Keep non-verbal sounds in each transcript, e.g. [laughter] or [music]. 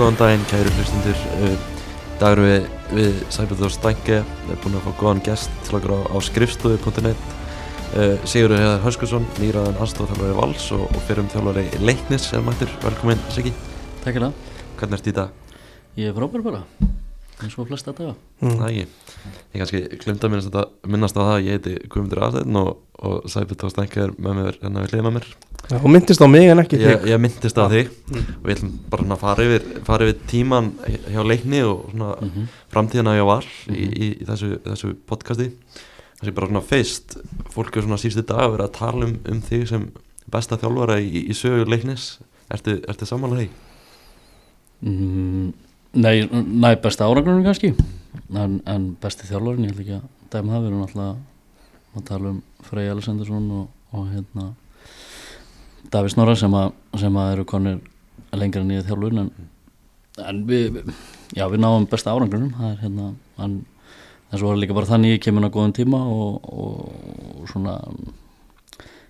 góðan daginn, kæru hlustundur. Dagur við, við Sæbjörður Stænke, við erum búin að fá góðan gest til okkur á, á skrifstofu.net. Sigurður Heðar Höskursson, nýraðan aðstofþjálfari Vals og, og fyrir um þjálfari Leiknis sem mættur. Velkomin Siggi. Takk fyrir það. Hvernig ert í dag? Ég er frábær bara, eins og flesta daga. Mm. Það ekki. Ég kannski glemta að minnast, að minnast á það að ég heiti Guðmundur Aðsteinn og, og Sæbjörður Stænke er með mér hérna við hliðina á mér. Já, og myndist á mig en ekki Ég, þig ég myndist á þig og við ætlum bara að fara yfir, fara yfir tíman hjá leikni og svona Mhm. framtíðina hjá Val í, í, í þessu, þessu podcasti þessi bara svona feist fólk er svona síðustu dag að vera að tala um, um þig sem besta þjálfara í, í sögu leiknis ertu, ertu samanlega því? Mm, nei, næ besta árangurinn kannski, en, en besti þjálfarinn, ég held ekki að dæma það, við erum alltaf að tala um Frey Alessandarsson og, og hérna Davís Norra sem, að, sem að eru konir lengra nýja þjálfurinn en, en við, já við náum besta árangurinn, það er hérna, en en svo var líka bara þannig ég kemur á góðum tíma og, og, og svona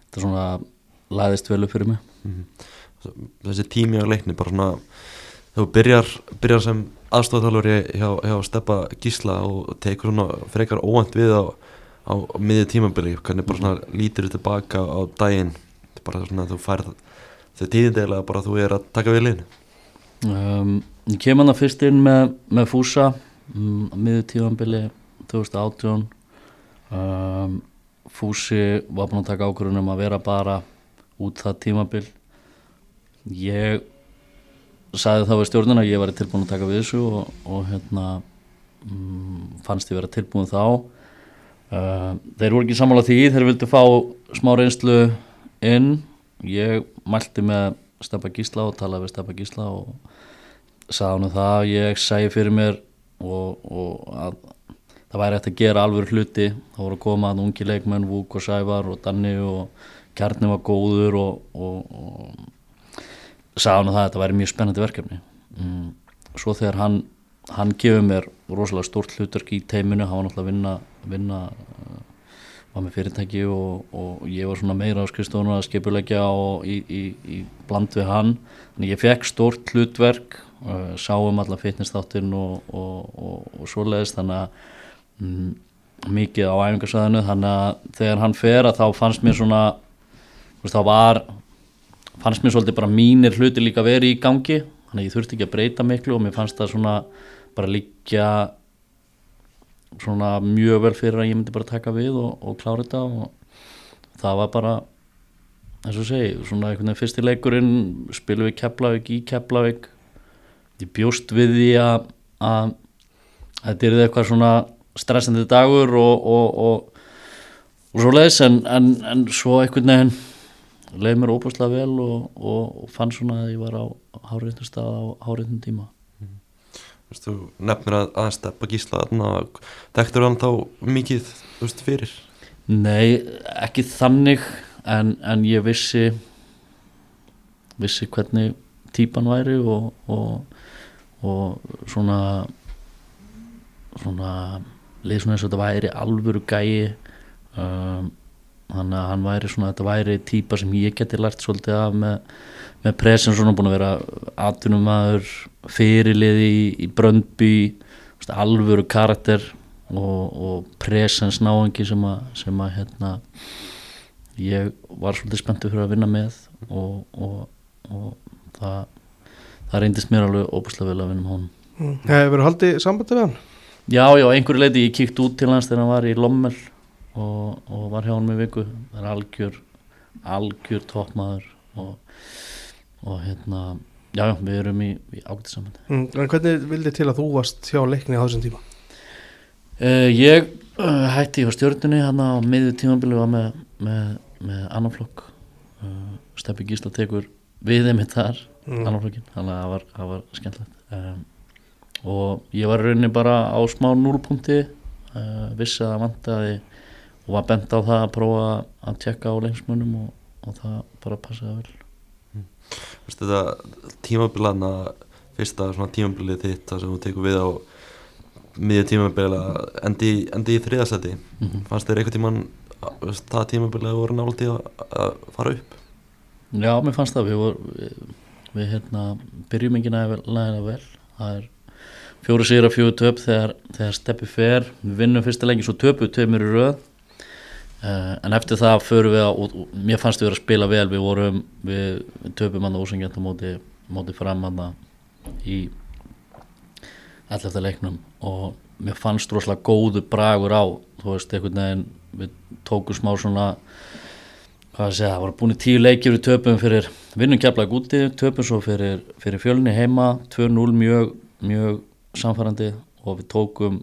þetta svona læðist vel upp fyrir mig. Þessi tími á leikni bara svona þú byrjar, byrjar sem aðstofþjálfari hjá, hjá Steppa Gísla og tekur svona frekar óvænt við á, á miðju tímabili. Hvernig bara svona lítir þú tilbaka á daginn? Bara svona þú færð þau tíðindegilega bara þú er að taka við liðinu. Um, ég kem hann að fyrst inn með, með Fúsa um, á miður tíðanbili 2018 um, Fúsi var búinn að taka ákvörðunum að vera bara út það tímabil. Ég sagði þá við stjórnuna að ég var tilbúin að taka við þessu og, og hérna um, fannst ég vera tilbúin þá. Uh, þeir voru ekki sammála því þeir vildu fá smá reynslu inn. Ég mælti með Steppa Gísla og talaði við Steppa Gísla og sagði hann það að ég segi fyrir mér og, og að það væri hægt að gera alveg hluti. Þá voru að koma að ungi leikmenn Vúk og Sævar og Danni og Kjarni var góður og, og, og sagði hann það að þetta væri mjög spennandi verkefni mm. svo þegar hann hann gefur mér rosalega stórt hlutverk í teiminu, hann var náttúrulega að vinna, vinna uh, var með fyrirtæki og, og ég var svona meira á skrifstofunum að skipulegja og í, í, í bland við hann þannig ég fekk stórt hlutverk uh, sáum alla fitnessþáttinn og, og, og, svoleiðist þannig að mm, mikið á æfingarsæðinu þannig að þegar hann fer að þá fannst mér svona veist, þá var fannst mér svolítið bara mínir hluti líka verið í gangi þannig að ég þurfti ekki að breyta miklu og mér fannst það svona bara líka svona mjög vel fyrir að ég myndi bara taka við og, og klára þetta og það var bara eins og segi, svona einhvern veginn fyrsti leikurinn spilum við Keflavík í Keflavík ég bjóst við því að að þetta er eitthvað svona stressandi dagur og, og, og, og svo leiðis en, en, en svo einhvern veginn leið mér óbúslega vel og, og, og fann svona að ég var á háréttum stað á háréttum tíma Þú veist, þú nefnir að aðeins steppa gísla þarna, þekktur hann þá mikið veist, fyrir? Nei, ekki þannig en, en ég vissi vissi hvernig típan væri og, og, og svona svona leið svona eins og þetta væri alvöru gæi um, þannig að hann væri svona þetta væri típa sem ég geti lært svolítið af með, með presen svona búin að vera atvinnumæður fyrirliði í, í Bröndby þú alvöru karakter og, og presens náengi sem að, sem að hérna ég var svolítið spenntur fyrir að vinna með og, og, og það það reyndist mér alveg óbúslega vel að vinna með honum. Hefur haldið sambandi við hann? Já, já, einhverju leiti ég kíkt út til hans þegar hann var í Lommel og, og var hjá hann með viku það er algjör, algjör toppmaður og, og hérna já, já, við erum í, í ágætið saman Mm. En hvernig vildi til að þú varst hjá leikni á þessum tíma? uh, Ég uh, hætti hjá stjórnunni hann á miðju tímabili var með, með, með annan flokk uh, Steppi Gísla tekur við þeim þar, Mm. annan flokkin þannig að það var, það var skemmtilegt um, og ég var rauninni bara á smá núlpunkti vissi að það vantaði og var bent á það að prófa að tjekka á lengsmunum og, og það bara passaði vel. Þú veist, þetta tímabilana fyrsta svona tímabilið þitt þar sem þú tekur við á miðju tímabila endi, endi í þriðasæti Mhm. fannst þér einhvern tíman það tímabilið voru í að, að fara upp? Já, mér fannst það. Við, vor, við við hérna byrjum ekki nægilega vel. Það er fjóru sigur að fjóru töp þegar, þegar steppi fer. Við vinnum fyrsta lengi svo töpu tveimur í röð en eftir það förum við að, og, og mér fannst við að spila vel við vorum, við, við töpum hann ósengjant á móti, móti fram hann í 11. leiknum og mér fannst rosalega góðu bragur á þú veist, einhvern veginn við tókum smá svona hvað að segja, það voru búin í tíu leikjur í töpum fyrir vinnum kjaplega úti töpum svo fyrir, fyrir fjölni heima 2-0 mjög, mjög samfærandi og við tókum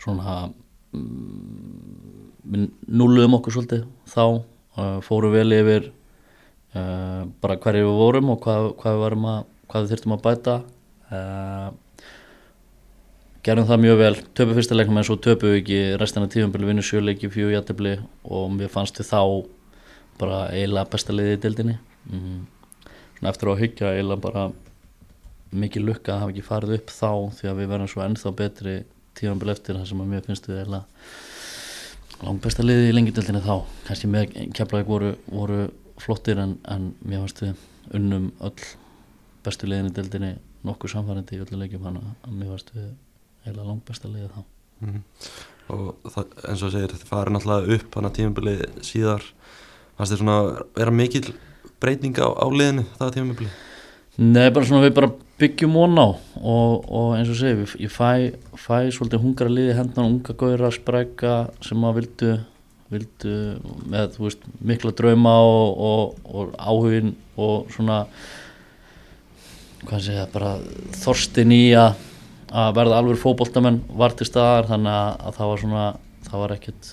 svona við núluðum okkur svolítið þá uh, fórum vel yfir uh, bara hverju við vorum og hvað, hvað við varum að hvað við þurftum að bæta uh, gerum það mjög vel töpu fyrsta leiknum en svo töpu við ekki restina tífambili vinnu sjöleiki, fjú jættibli og við fannst við þá bara eiginlega besta liði í dildinni mm. svona eftir að hyggja eiginlega bara mikið lukka að hafa ekki farið upp þá því að við verðum svo ennþá betri tífambil eftir það sem að mér finnst langt besta liði í lengjadildinni þá. Kannski með keflaðið voru, voru flottir en, en mér fannst við unnum öll bestu liðin í dildinni nokkuð samfærandi í öllu leikjum hann að mér eiginlega langt besta liði þá. Mm. og það, eins og segir þetta farið náttúrulega upp hann að tímabili síðar. Fannst þið svona vera mikil breyting á, á liðinu það tímabili Nei, bara svona við bara byggjum von á og, og eins og segi, ég fæ, fæ svolítið hungra liði hendan unga góðir að spræka sem að vildu, vildu með, veist, mikla drauma og, og, og áhugin og svona hvað segja, bara þorstin í að að verða alveg fókbóltamenn var til staðar þannig að, að það var svona það var ekkert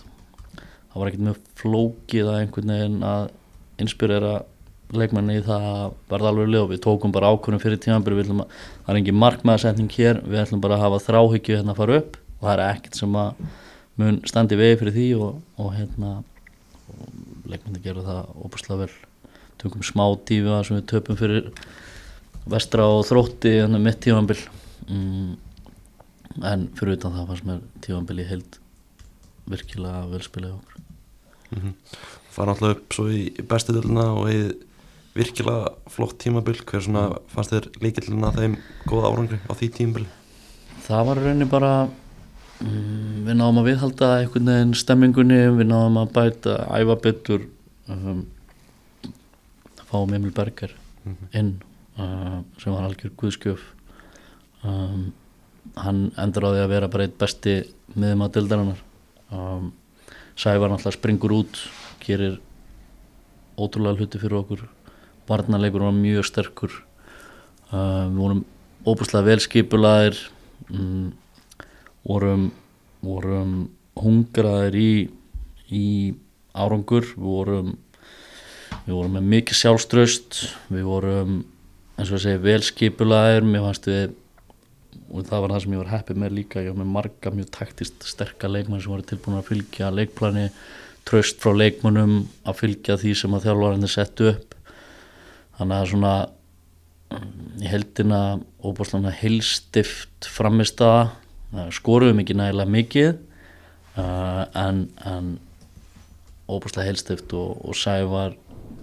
það var ekkert mjög flókið að einhvern veginn að inspirera leikmenni í það að verða alveg lið og við tókum bara ákvörðum fyrir tímanbyrju það er engin markmaðarsetning hér við ætlum bara að hafa þráhyggju hérna að fara upp og það er ekkert sem að mun standi vegi fyrir því og, og hérna leikmenni gera það óbúslega vel. Tökum smá tífi að sem við töpum fyrir vestra og þrótti hérna mitt tímanbyrj mm, en fyrir utan það fannst mér tímanbyrji held virkilega velspilaði okkur. Mm -hmm. fara náttúrulega upp svo í bestu döluna og í virkilega flott tímabil. Hver svona fannst þér líkillina þeim góða árangri á því tímabil það var rauninni bara um, við náðum að viðhalda einhvern veginn stemmingunni við náðum að bæta æfa betur um, fáum Emil Berger mm -hmm. inn uh, sem var algjör guðskjöf um, hann endur á því að vera bara eitt besti miðum á dildarinnar um, Sævar náttúrulega springur út gerir ótrúlega hluti fyrir okkur varnarleikur var mjög sterkur. Uh, við vorum óbúslega velskipulaðir um, vorum vorum hungraðir í í árangur. Við vorum við vorum með mikið sjálfströst við vorum eins og að segja velskipulaðir mér fannst við og það var það sem ég var heppið með líka ég var með marga mjög taktist sterka leikmenn sem voru tilbúin að fylgja leikplani tröst frá leikmennum að fylgja því sem að þjálfvarandi settu upp þannig að svona í heldina óbúslega heilstift framist að skoruðum ekki nægilega mikið uh, en, en óbúslega heilstift og, og sævar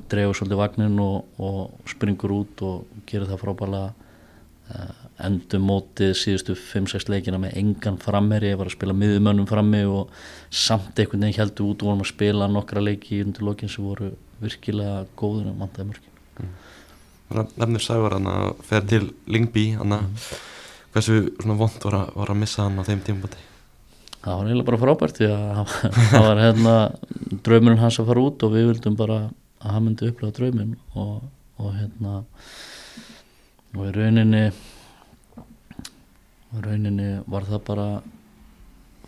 dreifur svolítið vagnin og, og springur út og gerir það frábælega uh, endur mótið síðustu 5-6 leikina með engan frammeri, ég var að spila miðumönnum frammi og samt einhvern veginn heldur út og vorum að spila nokkra leiki undir lokin sem voru virkilega góður en vandaði mörgin mm. Nefnir Sævar hann að fer til Lingby hann að mm. hversu svona vond var var að missa hann á þeim tímbúti Það var eiginlega bara frábært því að það [laughs] var hérna draumurinn hans að fara út og við vildum bara að hann myndi upplega drauminn og, og hérna og í rauninni og rauninni var það bara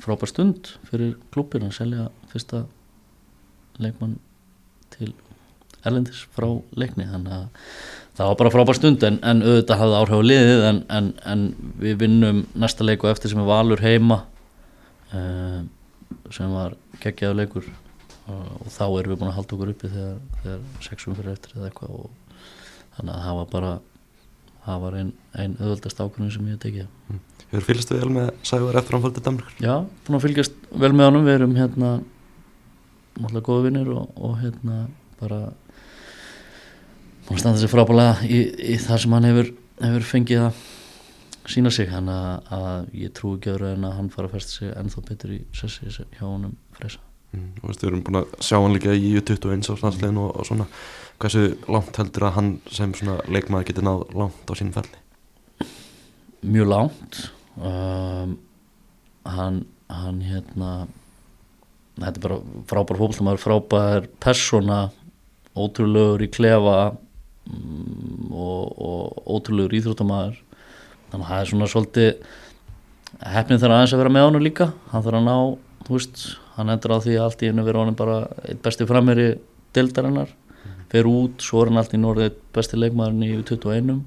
frábær stund fyrir klúpin að selja fyrsta leikmann til Erlendis frá leikni. Þannig að það var bara frábær stund en, en auðvitað hafði áhrif á liðið en, en, en við vinnum næsta leiku eftir sem er Valur heima uh, sem var geggjaðu leikur uh, og þá erum við búin að halda okkur uppi þegar, þegar sexum fyrir eftir eða eitthvað og þannig að það var bara það var einn ein auðvöldast ákvörðin sem ég hef tekið mm. Hefur fylgist vel með Sævar eftir hann fólkið Danmark? Já, búin að fylgjast vel með honum við erum hérna náttúrulega góða vinnir og, og hérna bara búin að standa sér frábælega í, í það sem hann hefur, hefur fengið að sína sig. Hann að, að ég trú ekki öðru en að hann fara að festa sig ennþá betur í sessi hjá honum freysa Mm, og við erum búin að sjá hann líka í 21 á stanslegin og, og svona. Hversu langt heldur að hann sem leikmaður getur náð langt á sínum ferli? Mjög langt. Um, hann, hann hérna þetta er bara frábær fólkslumar frábær persóna ótrúlegur í klefa og, og ótrúlegur íþróttamæður þannig að það er svona svolítið hefnið þarf aðeins að vera með honum líka. Hann þarf að ná, þú veist hann endur á því að allt í hennu vera honum bara eitt besti frammeiri dildarinnar fer út, svo er hann allt í norðið besti leikmaðurinn í 21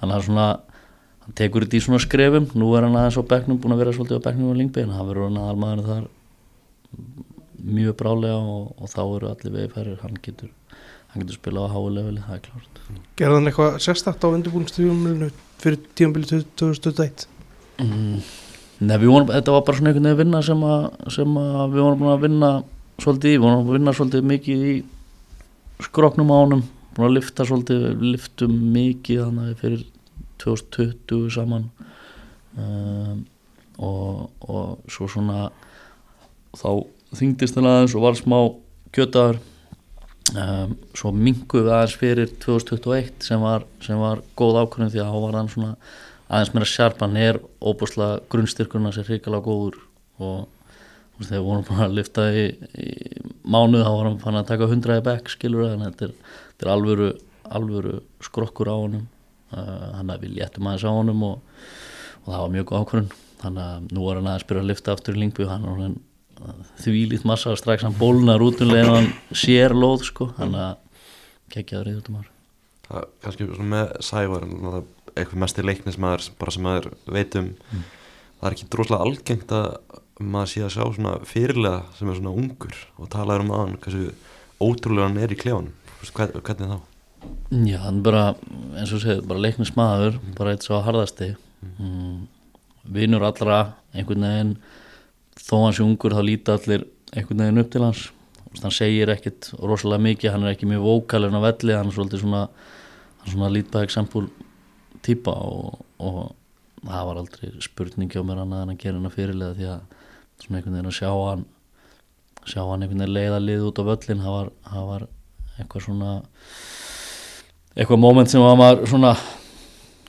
þannig að svona hann tekur þetta í svona skrefum, nú er hann aðeins á bekknum búin að vera svolítið á bekknum á lingbein hann verður hann aðalmaður þar mjög brálega og, og þá eru allir vegi færir, hann getur hann getur spilað á háu leveli, það er klárt Gerði hann eitthvað sérstakt á undirbúinstífumilinu fyrir tímabili 2021? mm. Nei, við vorum, þetta var bara svona einhvern veginn vinna sem að, sem að við vorum búin að vinna svolítið í, við vorum að vinna svolítið mikið í skroknum á honum búin að lifta svolítið, við liftum mikið þannig að fyrir 2020 saman um, og, og svo svona þá þyngdist það aðeins og var smá kjötaður um, svo minguð aðeins fyrir 2021 sem var, sem var góð ákvörðin því að þá var hann svona aðeins meira sjarp, hann er óbúslega grunnstyrkurna er hrikalega góður og veist, þegar vorum búin að lifta í, í mánuð þá var hann fann að taka 100 í back skilur það, þetta er, þetta er alvöru, alvöru skrokkur á honum. Uh, hann að við léttum aðeins á honum og, og það var mjög ákvörðun. Þannig að nú er hann aðeins byrja að lifta aftur í lingbu hann er hann þvílít massa strax hann bólnar út um leiðan hann sér lóð sko, hann að kekjaður í þetta maður það er kannski svona með Sævar eitthvað mest í leiknismæður bara sem maður veit um. Mm. það er ekki droslega algengt að maður sé að sjá svona fyrirlega sem er svona ungur og tala um aðan hversu ótrúlega hann er í Hvern, hvernig þá? Já, hann bara, eins og segið, bara leiknis maður, bara eitt svo harðasti. Mm. Vinur allra einhvern veginn þó hann sé ungur þá líta allir einhvern veginn upp til hans. Hann segir ekkit rosalega mikið, hann er ekki mjög vókalinn á velli, hann er svolítið svona hann er svona lítbað eksempul típa og, og það var aldrei spurning hjá mér annað en að gera hann að fyrirlega því að svona einhvern veginn að sjá hann sjá hann einhvern veginn leiða lið út á völlin það var, það var eitthvað svona eitthvað moment sem var maður svona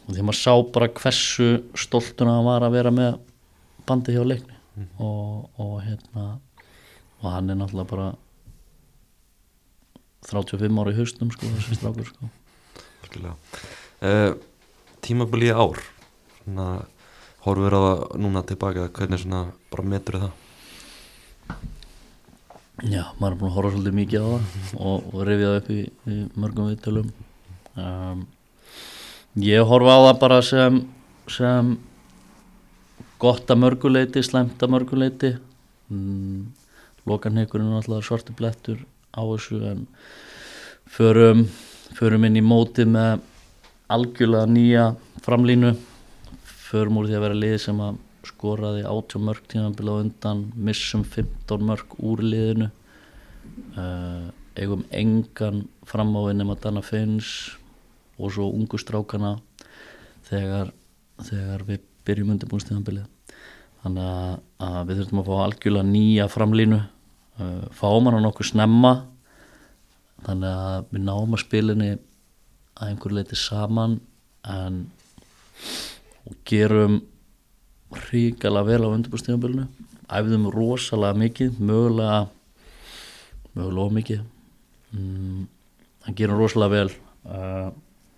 því maður sá bara hversu stoltuna hann var að vera með bandi hjá leikni og, og hérna og hann er náttúrulega bara 35 ára í haustum sko, þessi strákur sko. Uh, tímabili í ár svona, horfur á það núna tilbaka hvernig svona bara metur það? Já, maður er búin að horfa svolítið mikið á það og, og rifja upp í, í mörgum viðtölum. Um, Ég horfa á það bara sem, sem gott að mörguleiti, slæmt að mörguleiti mm, Lokanheikurinn er alltaf svartu blettur á þessu en förum, förum inn í móti með algjörlega nýja framlínu. Förum úr því að vera lið sem að skoraði 80 mörg tímanbila undan missum 15 mörg úr liðinu. Uh, eigum engan framávinn nema Dana Finns og svo ungu strákana þegar, þegar við byrjum undirbúinst tímanbilið þannig að, að við þurfum að fá algjörlega nýja framlínu uh, fáum hann nokkuð snemma. Þannig að við náum að spilinni að einhver leiti saman en og gerum ríkala vel á undirbúrstíðanbölinu æfðum rosalega mikið mögulega mögulega ómikið mm, hann gerum rosalega vel uh,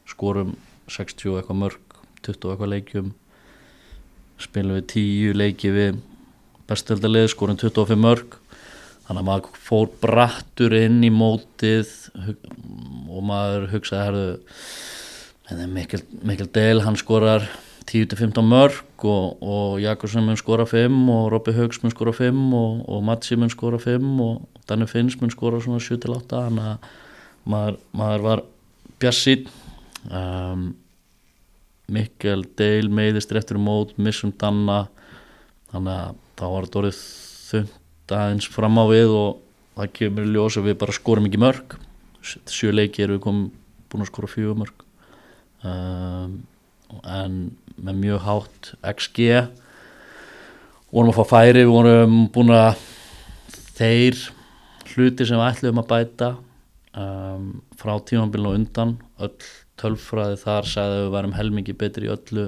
skorum 60 eitthvað mörg 20 eitthvað leikjum spilum við 10 leiki við bestöldalið, skorum 25 mörg þannig að maður fór brattur inn í mótið. Og maður hugsaði herðu er mikil, mikil del hann skorar 10-15 mörg og, og Jakobsen mun skora 5 og Robby Haugs mun skora 5 og, og Matsi mun skora 5 og Danni Finns mun skora svona 7-8 þannig að maður, maður var bjassinn um, Mikkel Deil meiðist eftir mót, missum Danna. Þannig að þá var þetta orðið þund aðeins fram á við og það kemur í ljós að við bara skorum ekki mörg. Sjö leiki erum við komum búin að skora fjögumörk um, en með mjög hátt XG vorum að fá færi við vorum búin að þeir hluti sem við ætlum að bæta um, frá tímanbílun og undan öll tölfræði þar sagði að við værum helmingi betri í öllu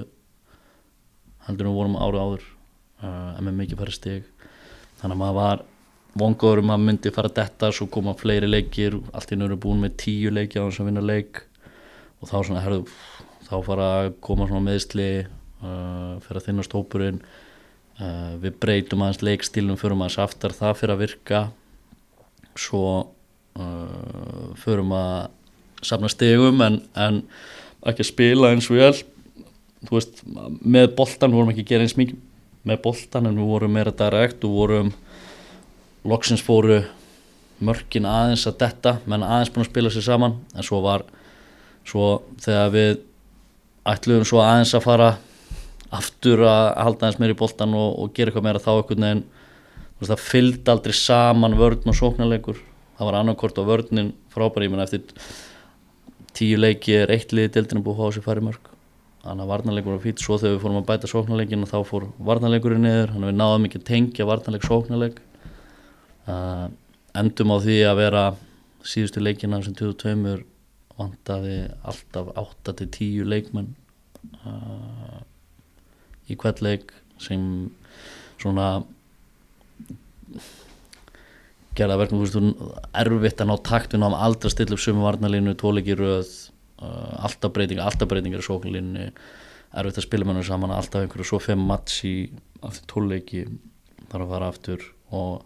heldur við vorum ára áður uh, en með mikið færi stig. Þannig að maður var vongóður um að myndi fara detta svo koma fleiri leikir allt í nöru búin með tíu leiki á þess að vinna leik og þá svona herðu þá fara að koma svona meðsli uh, fyrir að þinnast hópurinn uh, við breytum aðeins leikstílum fyrir maður aftar það fyrir að virka. Svo fyrir maður safna stegum en, en ekki að spila eins og þú veist, með boltan vorum ekki að gera eins mikið með boltan en við vorum meira direkt og vorum loksins fóru mörkin aðeins að detta menn aðeins búin að spila sér saman en svo var svo þegar við ætluðum svo aðeins að fara aftur að halda aðeins meira í boltan og, og gera eitthvað meira þá neginn veist, það fylgdi aldrei saman vörn og sóknarleikur. Það var annarkort á vörnin frábæri menn eftir tíu leiki er eitt liði dildinu búið á þessu færi mörg þannig að varnarleikur var fýtt svo þegar við fórum að bæta sóknarleikin og þá fór varnarleikurinn niður. Þannig að við náðum ekki tengja varnarleik sóknarleik. Uh, endum á því að vera síðustu leikina sem 22 vantaði alltaf 8-10 leikmenn uh, í hvert leik sem svona gerða verkefni, þú veist, erfitt að ná takt við náðum aldrei að stilla upp sömu varnalínu tóleiki röð, uh, alltaf breytingar alltaf breytingar í sóknalínu erfitt að spila hennar saman, alltaf einhverju svo fem match í aftur tóleiki þarf að fara aftur og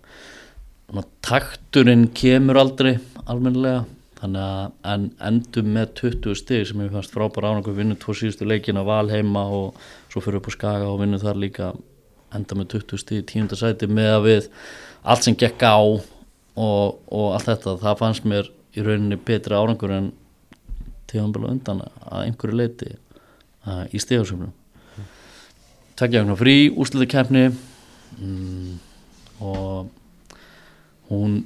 ná, takturinn kemur aldrei almennilega þannig að en endum með 20 stig sem ég fannst frábæra ánægur vinnum tvo síðustu leikin að val heima og svo fyrir upp á skaga og vinnum þar líka enda með 20 stig tíundasæti með að við allt sem gekk á og, og allt þetta það fannst mér í rauninni betri árangur en tíðanbila undan að einhverju leiti uh, í stegarsumnum Tveggja vegna frí, úrslutu kefni mm, og hún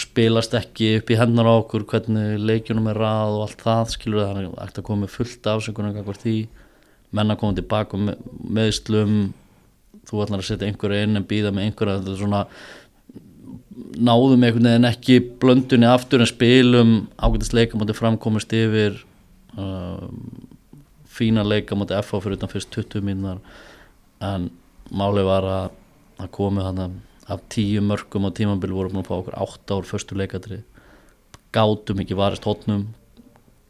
spilast ekki upp í hennar á okkur hvernig leikjunum er rað og allt það skilur það er ekkert að koma með fullt afsökunum eitthvað því. Menna koma tilbaka með, meðslum þú ætlar að setja einhverja inn en býða með einhverja þetta er svona náðum einhvern veginn ekki blöndunni aftur en spilum ágætast leika mútið framkomist yfir uh, fína leika mútið FH fyrir utan fyrst 20 mínar en málið var að, að komi hann af tíu mörgum á tímambili vorum við að fá okkur átt ár förstu leikatri gátum ekki varist hótnum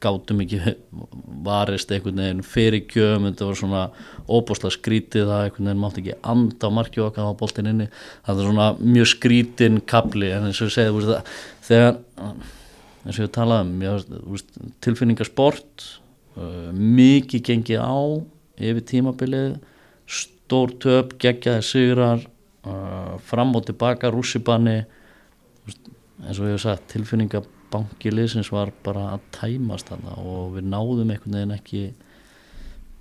gátum ekki varist einhvern veginn fyrir kjöum þetta var svona óbúslega skrítið það einhvern veginn mátti ekki anda á markju okkar á boltin inni. Það er svona mjög skrítin kapli en eins og ég segi það, þegar eins og ég talaði um tilfinningarsport uh, mikið gengið á yfir tímabilið stór töp, geggjaði sigrar uh, fram og tilbaka rússibanni eins og ég hef sagt tilfinningabanki liðsins var bara að tæmast þarna og við náðum einhvern veginn ekki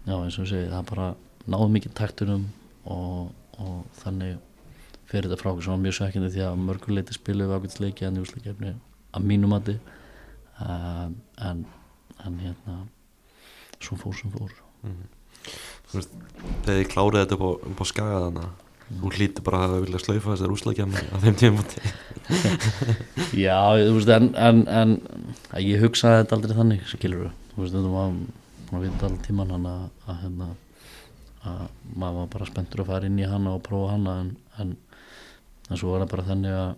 já eins og segi það bara náðum ekki taktunum og, og þannig fyrir þetta frá sem var mjög svekkindi því að mörguleiti spilu við ákveðs leiki að njúsleikefni að mínum mati. Uh, en, en hérna svo fór sem fór. Mm -hmm. Þegar ég klárið þetta upp á, á skaga Hún hlíti bara að vilja slaufa þessar úslagjarni á þeim tíum [laughs] Já, þú veist, en, en, en ég hugsaði þetta aldrei þannig, skilur þú, þú veist, þetta var, maður veit allir tíman hann að, hérna, að maður var bara spenntur að fara inn í hana og prófa hana, en, en, svo var það bara þannig að,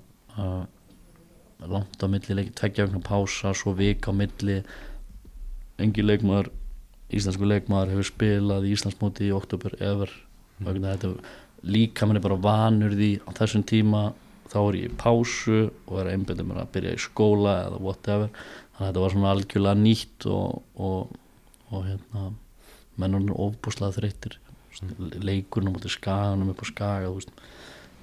að langt á milli leik, tveggja vegna pása, svo vik á milli, engi leikmaður, íslensku leikmaður hefur spilað í Íslandsmóti í oktober efer, mm. þetta líka mann er bara vanur því á þessum tíma. Þá er ég í pásu og er einbindið mér að byrja í skóla eða whatever. Þannig að þetta var svona algjörlega nýtt og, og, og hérna mennur er ofbúslega þreytir leikurinn á móti skaganum upp á skaga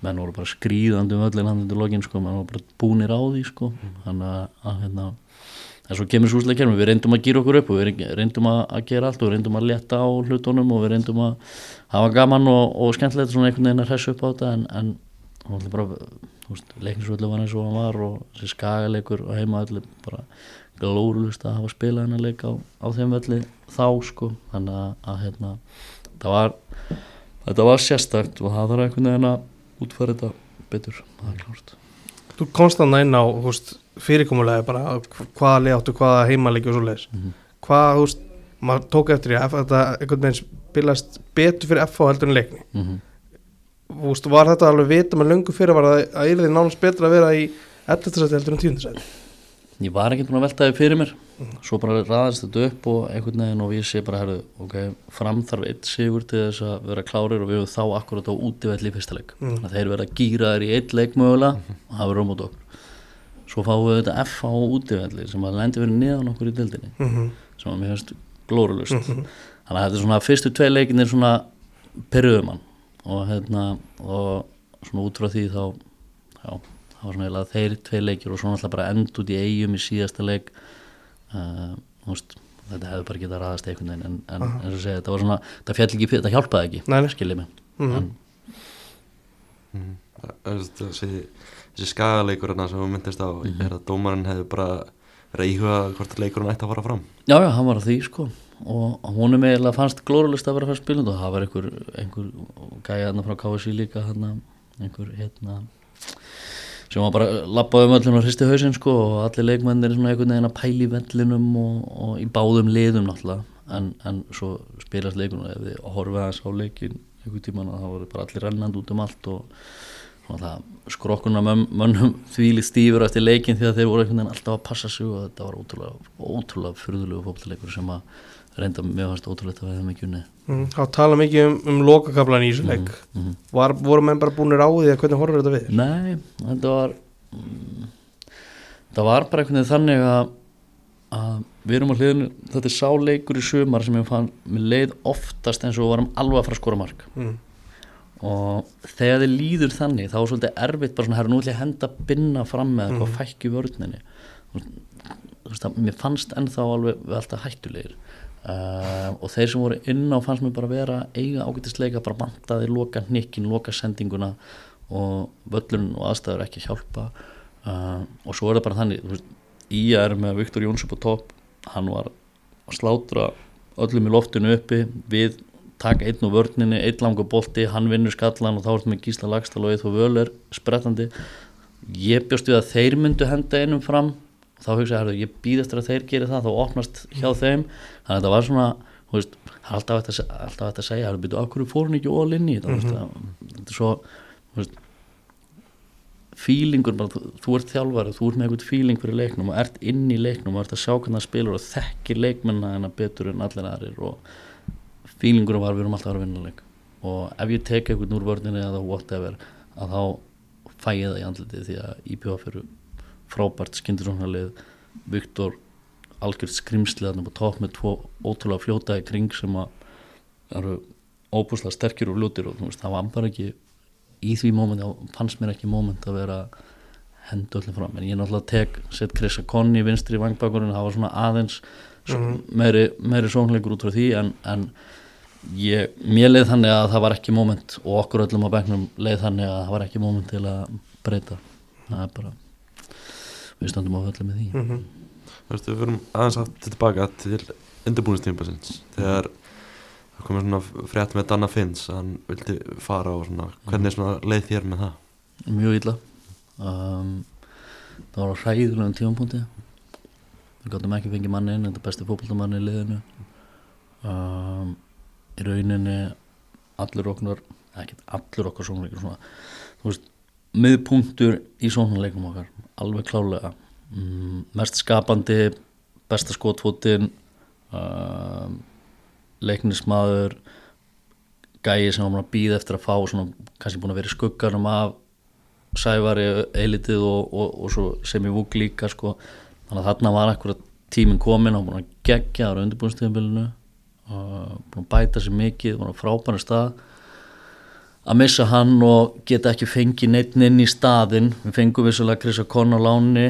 menn voru bara skrýðandi um öllin hann undir lokin sko, menn voru bara búnir á því sko, þannig að, að hérna en svo kemur súslega kermi, við reyndum að gýra okkur upp og við reyndum að gera allt og við reyndum að leta á hlutunum og við reyndum að hafa gaman og, og skemmtilegt svona einhvern veginn að hressu upp á þetta. En, en bara, þú veist, leiknisvöldu var eins og hann var og þessi skagaleikur og heimaöllu bara glórulust að hafa spilað hennar leik á, á þeim velli þá sko. Þannig að, að hérna, það var þetta var sérstakt og það þarf einhvern veginn að útfæra þetta betur, það er klárt. Þú komst þannig inn á þú veist, fyrirkomulega bara hvaða lið áttu, hvaða heimalegi og svo leiðis mm hvað, þú veist, maður tók eftir í að þetta einhvern veginn spilast betur fyrir FH heldur en leikni -hmm. Þú veist, var þetta alveg vita með löngu fyrir var það að yrði nánast betra að vera í 11. sæti heldur en 10. sæti ég var ekki búin að velta þið fyrir mér svo bara ræðast þetta upp og einhvern veginn og ég sé bara, herru, ok, fram þarf eitt sigur til þess að vera klárir og við höfum þá akkurat á útivelli í fyrsta leik Mm. þannig að þeir vera gýraðir í eitt leik mögulega og það verður okkur svo fáum við þetta F á útivelli sem að lendi verið neðan okkur í dildinni mm -hmm. sem að mér finnst glórulust Mhm. þannig að þetta er svona fyrstu tvei leikinir svona perjöðumann og hérna og svona út frá því þá já, það var svona eiginlega þeir tvei leikir og svona alltaf bara end út í eigum í síðasta leik uh, veist, þetta hefði bara getað ræðast einhvern veginn en, en eins og segja, þetta var svona þetta fjall ekki, þetta hjálpaði ekki, skiljið mig Mhm. en, Mhm. Það- það- þessi, þessi skagaleikur sem við myndist á Mhm. er að dómarinn hefði bara íhuga hvort leikurinn ætti að fara fram. Já, já, hann var að því sko. Og honum eiginlega fannst glórulust að vera að fara spilund og það var einhver, einhver gæja hérna frá KSI líka hérna, einhver hérna sem var bara lappaði um öllum og hristi hausinn sko og allir leikmennir svona einhvern veginn að pæla í vellinum og, og í báðum liðum náttúrulega. En, en svo spilast leikunum ef þið horfið aðeins á leikin einhvern tíman að það voru bara allir rennand út um allt og skrokkuna mönnum [laughs] þvíli stífur eftir leikin því að þeir voru einhvern veginn alltaf að passa sig og þetta var ótrúlega, ótrúlega fyrðulegu fótbolleikur sem að reynda mér fannst ótrúlega að hefum ekki unni mm. Þá tala mikið um, um lokakablan í þessu leik mm var, voru menn bara búinir á því að hvernig horfur þetta við Nei, þetta var mm, það var bara einhvern veginn þannig að, að við erum á hliðinu þetta er sáleikur í sumar sem ég fann mér leið oftast eins og varum alveg að fara að skora mark mm. Og þegar þið líður þannig þá er svolítið erfitt bara svona, herra nú ætla ég að henda binna fram með eitthvað mm. fækki vörninni. Þú veist að mér fannst ennþá alveg við alltaf hættulegir. Uh, og þeir sem voru inn á fannst mér bara vera eiga ágættisleika, bara bantaði loka hnikkin, loka sendinguna og völlun og aðstæður ekki hjálpa. Uh, og svo er það bara þannig veist, Ía er með Viktor Jónsson på topp hann var að slátra öllum í loftinu uppi við taka einn úr vörninni, einn langur bolti hann vinnur skallan og þá ertu með Gísla Lagstall og Eithó Völer sprettandi. Ég bjóst við að þeir myndu henda einum fram. Og þá hugsa ég, ég býð eftir að þeir geri það þá opnast hjá þeim. Þannig að þetta var svona veist, það alltaf hægt að, að segja byrju, af hverju fór hann ekki all inn í þetta? Mm -hmm. þetta er svo veist, feelingur bara, þú, þú ert þjálfari, þú ert með eitthvað feeling fyrir leiknum og ert inn í leiknum og ert að sjá hvernig það spilur og þekkir leikmenna hennar betur en allir aðrir og feelingur var við erum alltaf að vera að vinna leik og ef ég tek eitthvað úr vörninni eða whatever að þá fæ ég það í andliti því að IPA fyrir frábært skyndurrónalið Viktor algjörð skrimslið þarna på topp með tvo ótrúlega fljóta í kring sem að eru óbúslega sterkir og fljótir og veist, það var bara ekki í því móment, þá fannst mér ekki móment að vera hendu öllum fram en ég náttúrulega tek, set Krissa Konni vinstri í vangbakkurinn, það var svona aðeins svo, Mhm. meiri, meiri sóknleikur út frá því en, en ég, mér leið þannig að það var ekki móment og okkur öllum á bekknum leið þannig að það var ekki móment til að breyta. Það er bara við stöndum á öllum með því. Mm -hmm. Þú veist, við verum aðeins aftur tilbaka til undirbúinistímpasins þegar það komið svona frétt með Danna Finns að hann vildi fara og svona hvernig svona leið þér með það? mjög illa. Um, það var á hræðulegum tífampunkti við gáttum ekki fengið manni inn þetta er besti fótboltamanni í liðinu. Um, í rauninni allir okkur ekkert allir okkar sóknleikur svona, þú veist, miðpunktur í sóknleikum okkar, alveg klálega um, mest skapandi besta skotfótin um, leiknismadur gæi sem var að býða eftir að fá svona, kannski búin að vera í skugganum af Sævari, Eilitið og, og, og svo sem ég vúk líka sko. þannig að þarna var akkurat tíminn komin og búin að gegja ára undirbúinstíðanbílinu uh, búin að bæta sér mikið búin að frábæra stað. Að missa hann og geta ekki fengið neitt inn í staðinn. Við fengum vissulega Krisa Konn á láni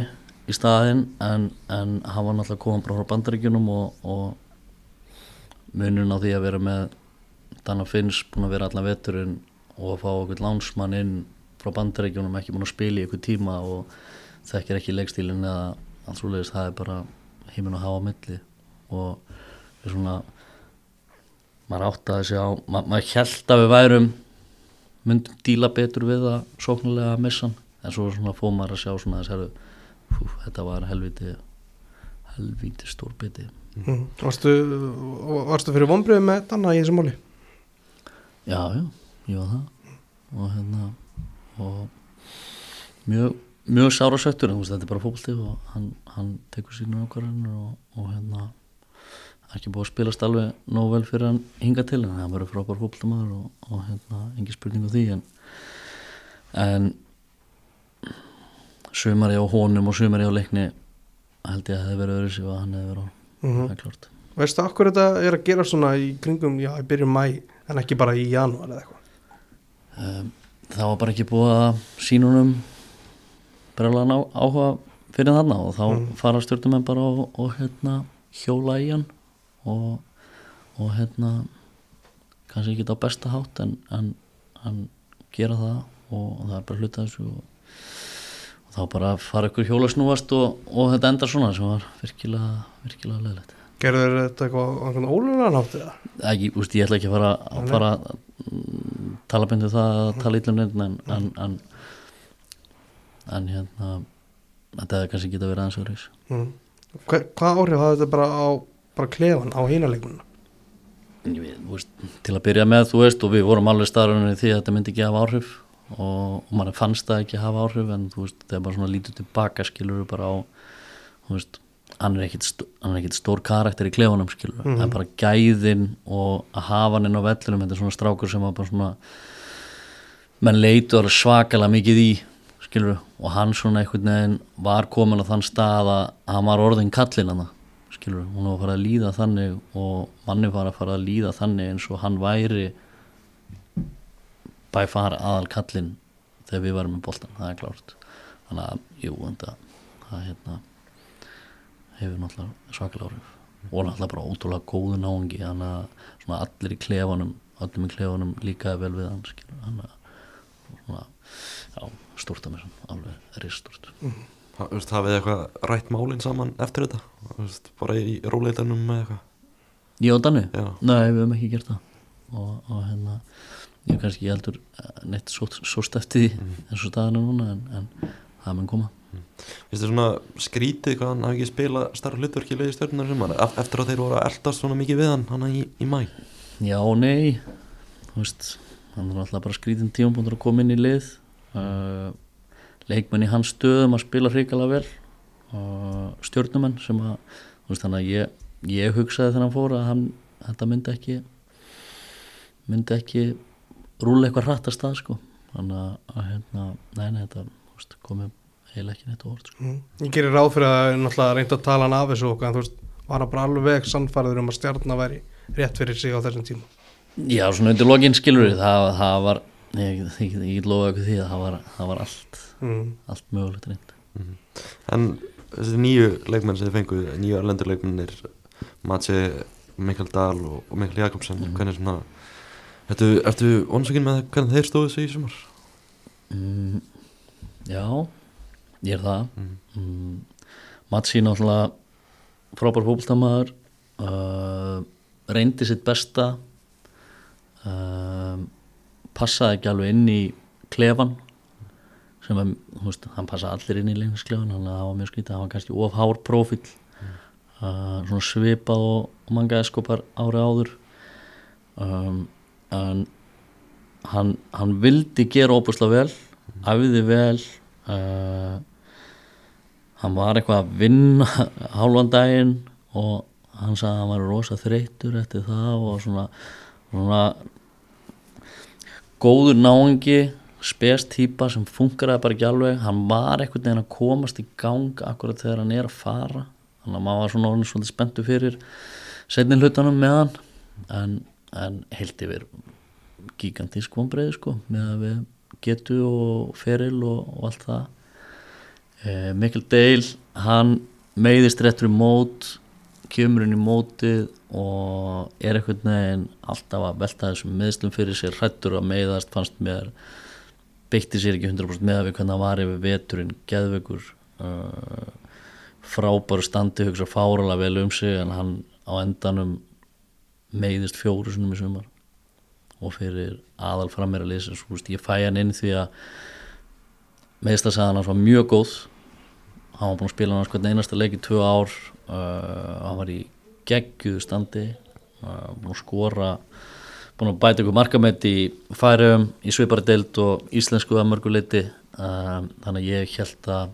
í staðinn en, en hann var náttúrulega komin bara frá bandaríkjunum og, og munun á því að vera með Danna Finns búin að vera allan veturinn og að fá okkur lánsmann inn frá bandarækjunum ekki búin að spila í einhver tíma og þekkir ekki leikstílinn eða alls úrlegis það er bara heiminn að hafa milli. Og svona maður átti að sjá ma maður held að við værum myndum díla betur við að sóknulega missa hann en svo svona fóð maður að sjá svona að þetta var helviti helviti stór biti mm. varstu, varstu fyrir vonbröðu með Danna í þessu móli? Já, já, ég var það og hérna og mjög, mjög sára söttur þetta er bara fólktið og hann, hann tekur sínu ákvarðanir og, og hérna ekki búið að spilast alveg nóg vel fyrir hann hinga til en það verður frábær fólktamæður og, og hérna, engi spurning á því en, en sumari á honum og sumari á leikni held ég að það hefði verið öðru sem hann hefði verið á Mm það er klart Veistu okkur þetta er að gera svona í kringum, já, í byrjun mæ en ekki bara í janúar eða eitthvað? Um, það var bara ekki búið að sínunum brjálega ná, áhuga fyrir þarna og þá Mm. fara stjórnumenn bara og, og hérna, hjóla í hann og, og hérna kannski ekki á besta hátt en, en, en gera það og, og það er bara hluta þessu og, og þá bara fara ykkur hjóla snúast og, og þetta endar svona sem var virkilega, virkilega leðilegt Gerður þetta eitthvað á einhvern ólunan hátt eða? ekki, úst, ég ætla ekki að fara að fara að mm, tala byndu það að tala ítlum nefn en, en, en en hérna þetta hefði kannski geta verið aðeins öðruvis Mm. Hva, hvað áhrif hafði þetta bara á bara klefan á hínaleikmuna? Til að byrja með þú veist og við vorum alveg starfinu því að þetta myndi ekki hafa áhrif og, og mann fannst það ekki hafa áhrif en þú veist, þegar bara svona lítur tilbaka skilur bara á veist, hann er ekkit, er stór karakter í klefunum skilur Mhm. það er bara gæðin og að hafa hann inn á vellinum þetta er svona strákur sem var bara svona menn leitu alveg svakalega mikið í skilur og hann svona einhvern veginn var komin á þann stað að hann var orðin kallinn hann skilur hún var að fara að líða þannig og manni var að fara að líða þannig eins og hann væri bæ fara aðal kallinn þegar við varum með boltan, það er klárt. Þannig að, jú, þetta það hérna hefur náttúrulega svakalega áhrif. Og náttúrulega bara ótrúlega góðu náungi þannig að svona allir í klefanum öllum í klefanum líkaði vel við hann þannig að svona, já, stórt að mér alveg ristort. Ha- þú veist, hafið eitthvað rætt málinn saman eftir þetta? Veist, bara í róleitanum með eitthvað? Og? Já. Nei, við höfum ekki gert það. Og, og hérna ég er kannski heldur eh, neitt svo, svo stefti því eins og staðan er núna en, en það mun koma. Finnst þið svona skrítið hvað hann hafi ekki spila starra hlutverki í leiði stjórnunar sem hann eftir að þeir voru að eldast svona mikið við hann hann í, í mæ Já og nei. Þú veist, hann er alltaf bara skrítin tíumbúndur að koma inn í lið. Uh, leikmenn í hans stöðum að spila hrikalega vel uh, stjórnumenn sem að veist þannig að ég, ég hugsaði þegar hann fór að hann, þetta myndi ekki myndi ekki rúla eitthvað hratt að stað sko þannig að, að hérna, nei, þetta veist, komið heila ekki neitt óvart sko. Mm. Ég gerir ráð fyrir að náttúrulega reynda að tala hann af þessu okkur en þú veist, var hann bara alveg sannfærður um að stjarnar væri rétt fyrir sig á þessum tíma Já, svona undir lokin skilur það, það var, ég, ég, ég, ég get lofa ykkur því að það var, það var allt mm. allt mögulegt reynd En þessi nýju leikmenn sem þið fenguð nýju erlendur leikmennir Matsi, Mikael Dahl og, og Mikael Jakobsen hvernig svona Ertu, ertu vonsakinn með hvernig þeir stóðu sig í sumar? mm, Já, ég er það Mm. mm, Matsi náttúrulega frábær fólkstamaður uh, reyndi sitt besta uh, passaði ekki alveg inn í klefan sem var, þú veist, hann passaði allir inn í lengisklefan, hann var mjög skrítið hann var kannski of hár prófill uh, svona svipað og, manga eskopar ári áður. Um, en hann, hann vildi gera óbúslega vel æfiði vel uh, hann var eitthvað að vinna [laughs] hálfan daginn og hann sagði að hann var rosa þreytur eftir það og svona, svona góður náungi spes típa sem funkaraði bara ekki alveg. Hann var einhvern veginn að komast í gang akkurat þegar hann er að fara. Þannig að maður var svona orðin svolítið spenntu fyrir setnin hlutunum með hann. En, en heilt yfir gigantísk vonbreiði sko með að við getu og feril og, og allt það. Eh, Mikkel Dale hann meiðist réttur í mót kemur inn í mótið og er einhvern veginn alltaf að velta þessum meðslum fyrir sér hrættur að meiðast fannst mér beitti sér ekki 100% með að við hvernig hann var yfir veturinn, geðveikur uh, frábæru standi hugsa fáralega vel um sig en hann á endanum meiðist fjóru sinum í sumar og fyrir aðal frammeira veist, ég fæ hann inn því að meðstasaðan hans var mjög góð. Hann var búinn að spila hann einasta leik í tvö ár uh, hann var í geggjuðu standi búinn að skora búinn að bæta ykkur markamætt í færiðum í svipari deild og íslensku að mörguleiti uh, þannig að ég held að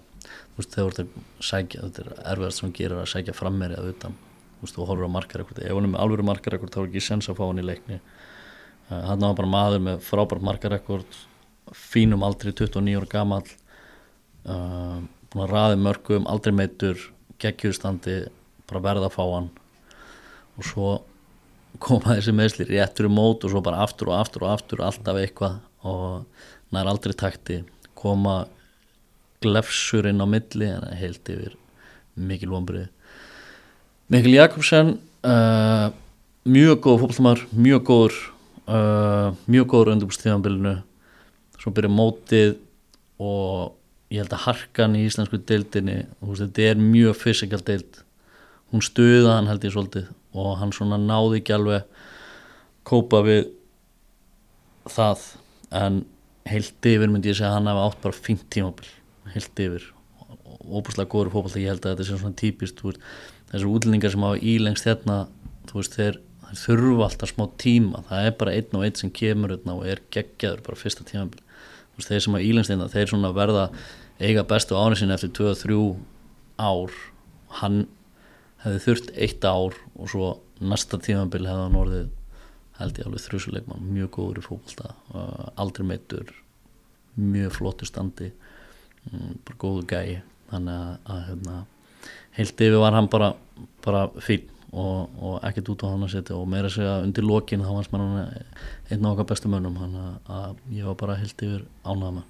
veist, þegar þetta er erfiðast sem gerir að sækja frammeri að utan. Veist, þú horfur á markarekord ef hann er með alvöru markarekord þá er ekki sens að fá hann í leikni. Hann var bara maður með frábært markarekord fínum aldrei 29 ára gamall. Uh, búin að raði mörgum aldrei meitur, geggjurstandi bara verða að fá hann og svo koma þessi meðsli réttur í mót og svo bara aftur og aftur og aftur alltaf eitthvað. Og nær aldrei takti koma glefsur inn á milli en heilt yfir mikil vonbrið Mikil Jakobsen uh, mjög góð fólkmar mjög góður uh, mjög góður undirbúrstíðanbylunu svo byrja mótið og ég held að harkan í íslensku deildinni veist, þetta er mjög fysikal deild. Hún stuða hann held ég svolítið og hann svona náði ekki alveg kópa við það. En heilt yfir myndi ég segja að hann hafa átt bara fint tímabil. Heilt yfir. Óbúslega góður fókbalt ég held að þetta sé svona típist þessar útlendingar sem hafa ílengst hérna veist þeir, þeir þurfa alltaf smá tíma. Það er bara einn og einn sem kemur hérna og er geggjaður bara fyrsta tímabil. Veist, þeir sem hafa ílengst hérna þeir svona verða eiga bestu árið sinni eftir 2-3 ár. Hann hefði þurft eitt ár og svo næsta tímabil hefði hann orðið held ég alveg þrjusuleikmann, mjög góður í fókbalta uh, aldrei meittur mjög flottur standi um, bara góðu gæi. Þannig að, að hérna, heilt yfir var hann bara, bara fín og, og ekkert út á hann að setja og meira segja undir lokin þá var hann einn af okkar bestu mönnum þannig að, ég var bara heilt yfir að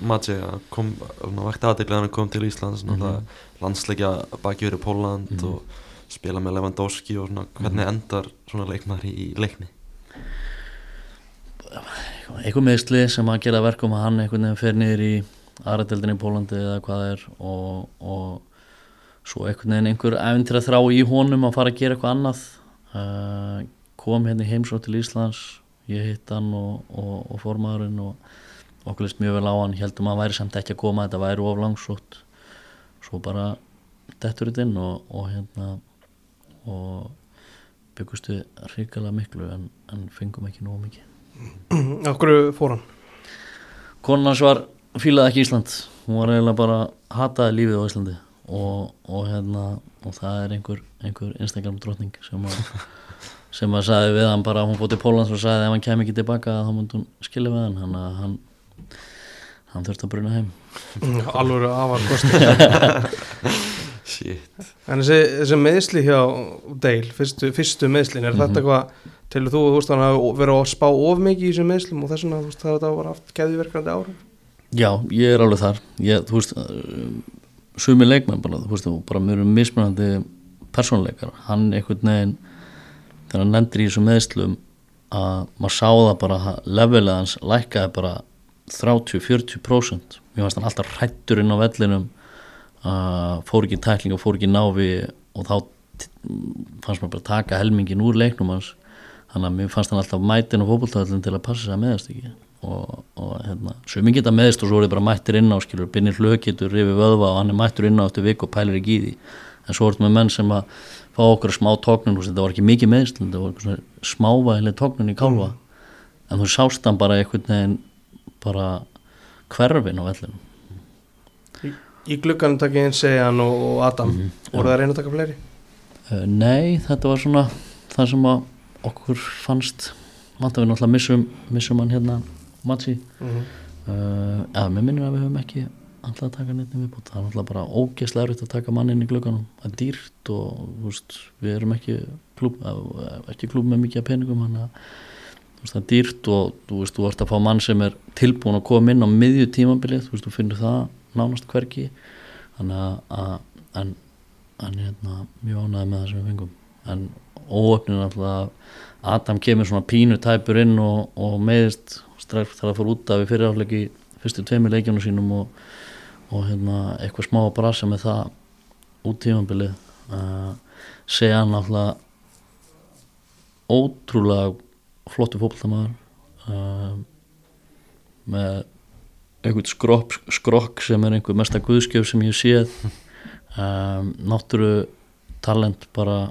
Maggi kom, vakti aðdeglega hann kom til Íslands mm -hmm. landsleikja baki verið Póland mm -hmm. og spila með Lewandowski og svona, hvernig -hmm. endar svona leikmar í, leikni? Eitthvað meðsli sem að gera verkum að hann einhvern veginn fer niður í aðrætteldin í Pólandi eða hvað það er og, og svo einhvern veginn einhver efinn til að þrá í honum að fara að gera eitthvað annað uh, kom hérna í heimsótt til Íslands ég hitt hann og, og, og formaðurinn og okkur leist mjög vel á hann heldum að hann væri samt ekki að koma þetta væri of langsótt. Svo bara dettur þetta inn og, og hérna og byggustu hrikalega miklu en, en fengum ekki nógu mikið. Okkur fór hann? Konan hans var fílaði ekki Ísland. Hún var eiginlega bara hataði lífið á Íslandi. Og, og hérna og það er einhver, einhver Instagram drotning sem að sem að sagði við hann bara, hún fótt í Pólans og sagði ef hann kem ekki tilbaka þá múndi hún skilja við hann. Hann, hann, þurfti að bruna heim. Alveg afar kosti [laughs] Shit. En þessi, þessi meðsli hjá Dale, fyrstu, fyrstu meðslin er mm -hmm. þetta eitthvað til þú, þú veist, hann hafi verið að spá of mikið í þessum meðslum og þess vegna, þú veist, það var haft keðiverkandi árum Já, ég er alveg þar. Ég, þú veist, sumi leikmenn bara, þú veist, bara mjög mismunandi persónleikar, hann einhvern veginn þegar hann lendir í þessum meðslum að maður sá það bara levelið hans lækkaði bara 30-40% mér fannst hann alltaf hrættur inn á vellinum uh, fór ekki tækling og fór ekki náfi og þá fannst maður bara taka helmingin úr leiknum hans. Þannig að mér fannst hann alltaf mætin og fókbaltafellin til að passa sig að meðast ekki. Og, og hérna, sömum geta meðst og svo er það bara mættir inn á skilur, binnir hlökitur, rifi vöðva og hann er mættur inn á eftir vik og pælir ekki í því en svo er þetta með menn sem að fá okkur smá tóknun, þetta var ekki mikið meðst þetta var smávægileg tóknun í kálva mm. en þú sást hann bara einhvern veginn bara hverfin á vellinu Í, í glugganum takk ég einn segjan og Adam. Mm voru það reyna að taka fleiri? Uh, nei, þetta var svona það sem okkur fannst. Að við náttúrulega missum, missum hann hérna Matsi mm -hmm. uh, eða mér minnum að við höfum ekki alltaf að taka neitt viðbútt, það er náttúrulega bara ógeðslega erfitt að taka mann inn í glögganum það er dýrt og veist, við erum ekki klúb, ekki klúb með mikið peningum þannig að það er dýrt og þú veist, þú ert að fá mann sem er tilbúin að koma inn á miðju tímabilið þú veist, þú finnur það nánast hverki þannig að en, en hérna, mjög ánæði með það sem við fengum. En óöfnin alltaf Adam kemur svona pínu tæpur inn og, og meðist strax þegar það fór út af í fyrirháleiki fyrstu tveimur leikjunum sínum og, og hérna, eitthvað smá að brasa með það út tímanbilið uh, segja hann náttúrulega ótrúlega flottu fótboltamaður uh, með einhvern skrokk, skrokk sem er einhver mesta guðskjöf sem ég séð. Um, náttúru talent bara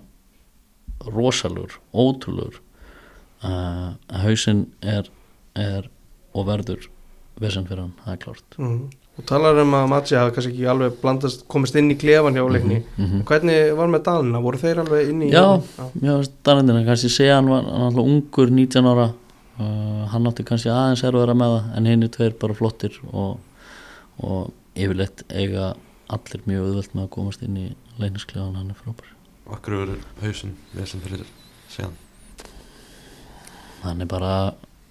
rosalur, ótrúlur uh, hausinn er, er og verður vesen fyrir hann, það er klárt. Mm. Og talar um að Maggi hafi kannski ekki alveg blandast, komist inn í klefan hjá leikni. Mm -hmm. hvernig var með Danina, voru þeir alveg inn í Já, já, Danindina, kannski segja hann var hann alltaf ungur, 19 ára. Uh, hann átti kannski aðeins erfara með það en hinn er tveir bara flottir og, og yfirleitt eiga allir mjög auðvelt með að komast inn í leiknisklefan, hann er frábær. Akkur eru hausin við sem fyrir séðan hann er bara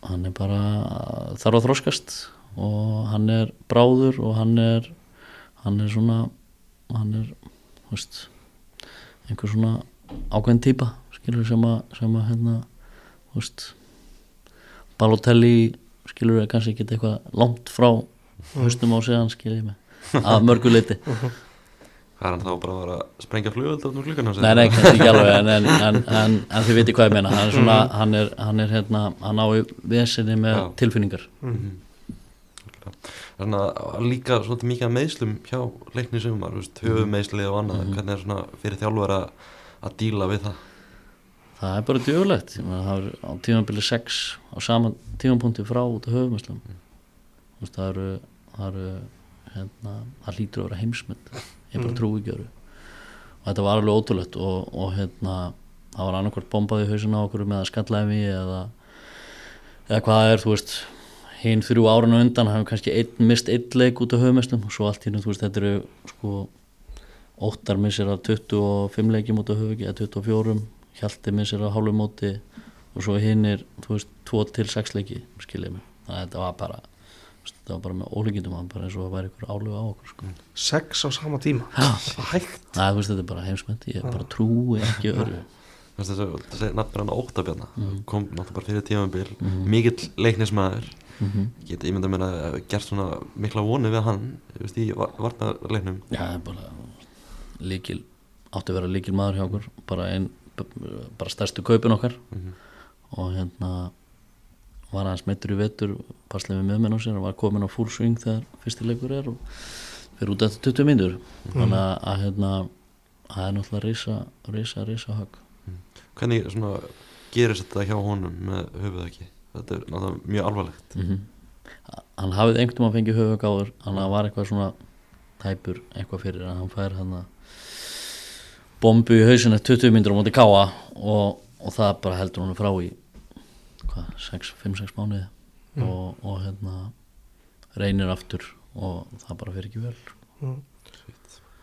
hann er bara þarf að þróskast og hann er bráður og hann er hann er svona hann er, þú veist einhver svona ákveðin típa skilur sem að, sem að hérna, þú veist Balotelli skilur er kannski ekki eitthvað langt frá höstum á séðan skilur ég með að mörgu leiti [laughs] Hvað er hann þá bara að vera að sprengja flugöld á klukkan hans? Nei, nei, kannski ekki alveg en, en, [laughs] en, en, en þið viti hvað ég meina. Hann er svona, hann er, hann er hérna hann á vesinni með Já. tilfinningar Mhm. Þannig að líka svolítið mikið að meðslum hjá leikni sumar, veist, höfu meðslið og annað, Mhm. hvernig er svona fyrir þjálfur að, að díla við það? Það er bara meina það er á tímanbili 6 á sama tímanpunkti frá út af höfumislum mm. það eru, það eru hérna, það lítur að vera heimsmynd ég bara Mm. trúi ekki öru og þetta var alveg ótrúlegt og, og hérna, það var annarkvort bombað í hausina okkur með að skalla ef ég eða, eða hvað er, þú veist hinn þrjú árun á undan hafum kannski einn, mist einn leik út af höfumislum og svo allt hérna, þú veist, þetta eru sko óttar missir af 25 leikjum út af höfugi eða 24 Hjalti missir af hálfu móti og svo hinn er, þú veist, 2 til 6 leiki skiljið mig, þannig að þetta var bara þetta var bara með ólíkindum hann bara eins og það væri ykkur áluga á okkur sko. sex á sama tíma? Já, hægt? Það, þú veist, þetta er bara heimsmynd ég bara trúi ekki öru þessi, nafnir hann Óttabjarna, Mhm. kom náttúrulega bara fyrir tímabil, Mhm. mikill leiknismæður, mm -hmm. ég geti ímyndað mér að gert svona mikla voni við hann, veist, í varnarleiknum. Já, er bara líkil, átti að vera líkil maður hjá okkur bara einn, bara stærstu kaupin okkar Mhm. og hérna var hans meittur í vetur passlega með meðmenn á sér og var komin á full swing þegar fyrsti leikur er og fyrir út eftir 20 mínútur þannig að, hérna það er náttúrulega risa, risa, risa högg Hvernig svona gerist þetta hjá honum með höfuð ekki? Þetta er náttúrulega mjög alvarlegt. mm hann hafið einhvern veginn fengið höfug áður þannig að það var eitthvað svona tæpur eitthvað fyrir að hann fær hann bombu í hausinu 20 mínútur á móti káa og, og það bara heldur hann frá í hvað, 5-6 mánuði Mm. og, og hérna reynir aftur og það bara fyrir ekki vel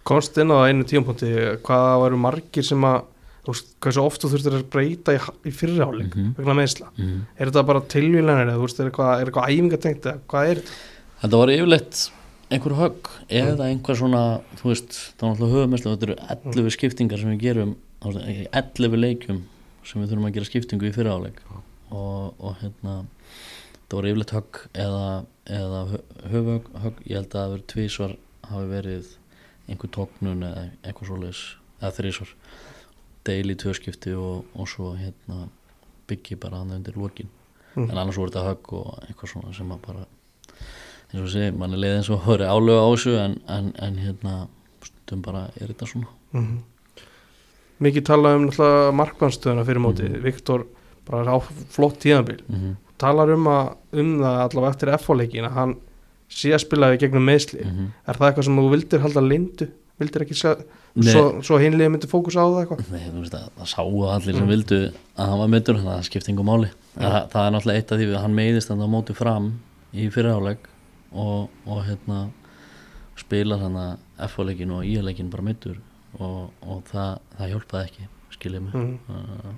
komst inn á einu tímapunkti hvaða varu margir sem að þú veist, hversu oft þú þurftir að breyta í, í fyrirháling Mhm. vegna meðsla mm. er þetta bara tilvílanir eða þú veist, er eitthvað, er eitthvað æfingatengt eða hvað er þetta? Þetta var yfirleitt einhver högg eða einhver svona, þú veist, það var náttúrulega höfumesslega, þetta eru 11 skiptingar sem við gerum, þá veist, ekki 11 leikjum sem við þurfum að gera skiptingu í fyriráleik og, og hérna, það var yfirleitt högg eða, eða höfug högg, ég held að það verið tvísvar hafi verið einhver tóknun eða eitthvað svoleiðis, eða þrísvar, deil í tvö skipti og, og svo hérna byggi bara hann undir lokin Mm. en annars voru þetta högg og eitthvað svona sem að bara eins og sé, mann er leið eins og höfri álega á þessu en, en, en hérna stundum bara er þetta svona Mm mikið talað um markmannstöðuna fyrir móti Mhm. Viktor bara á flott tíðanbíl mm -hmm. talar um, að, um það allavega eftir F-leikin að hann sé að spila við gegnum meðsli Mhm. er það eitthvað sem þú vildir halda lindu vildir ekki sjá svo, svo hinliði myndi fókus á það eitthvað Nei, þú veist að það sáu allir sem Mm. vildu að hann var myndur, þannig að það skipti yngur máli það, það er náttúrulega eitt af því að hann meiðist þannig á móti fram í fyrirháleik og, og hérna spila þannig að F-leikin og I-leikin bara myndur og, og það, það hjálpaði ekki skiljið mig mm. uh,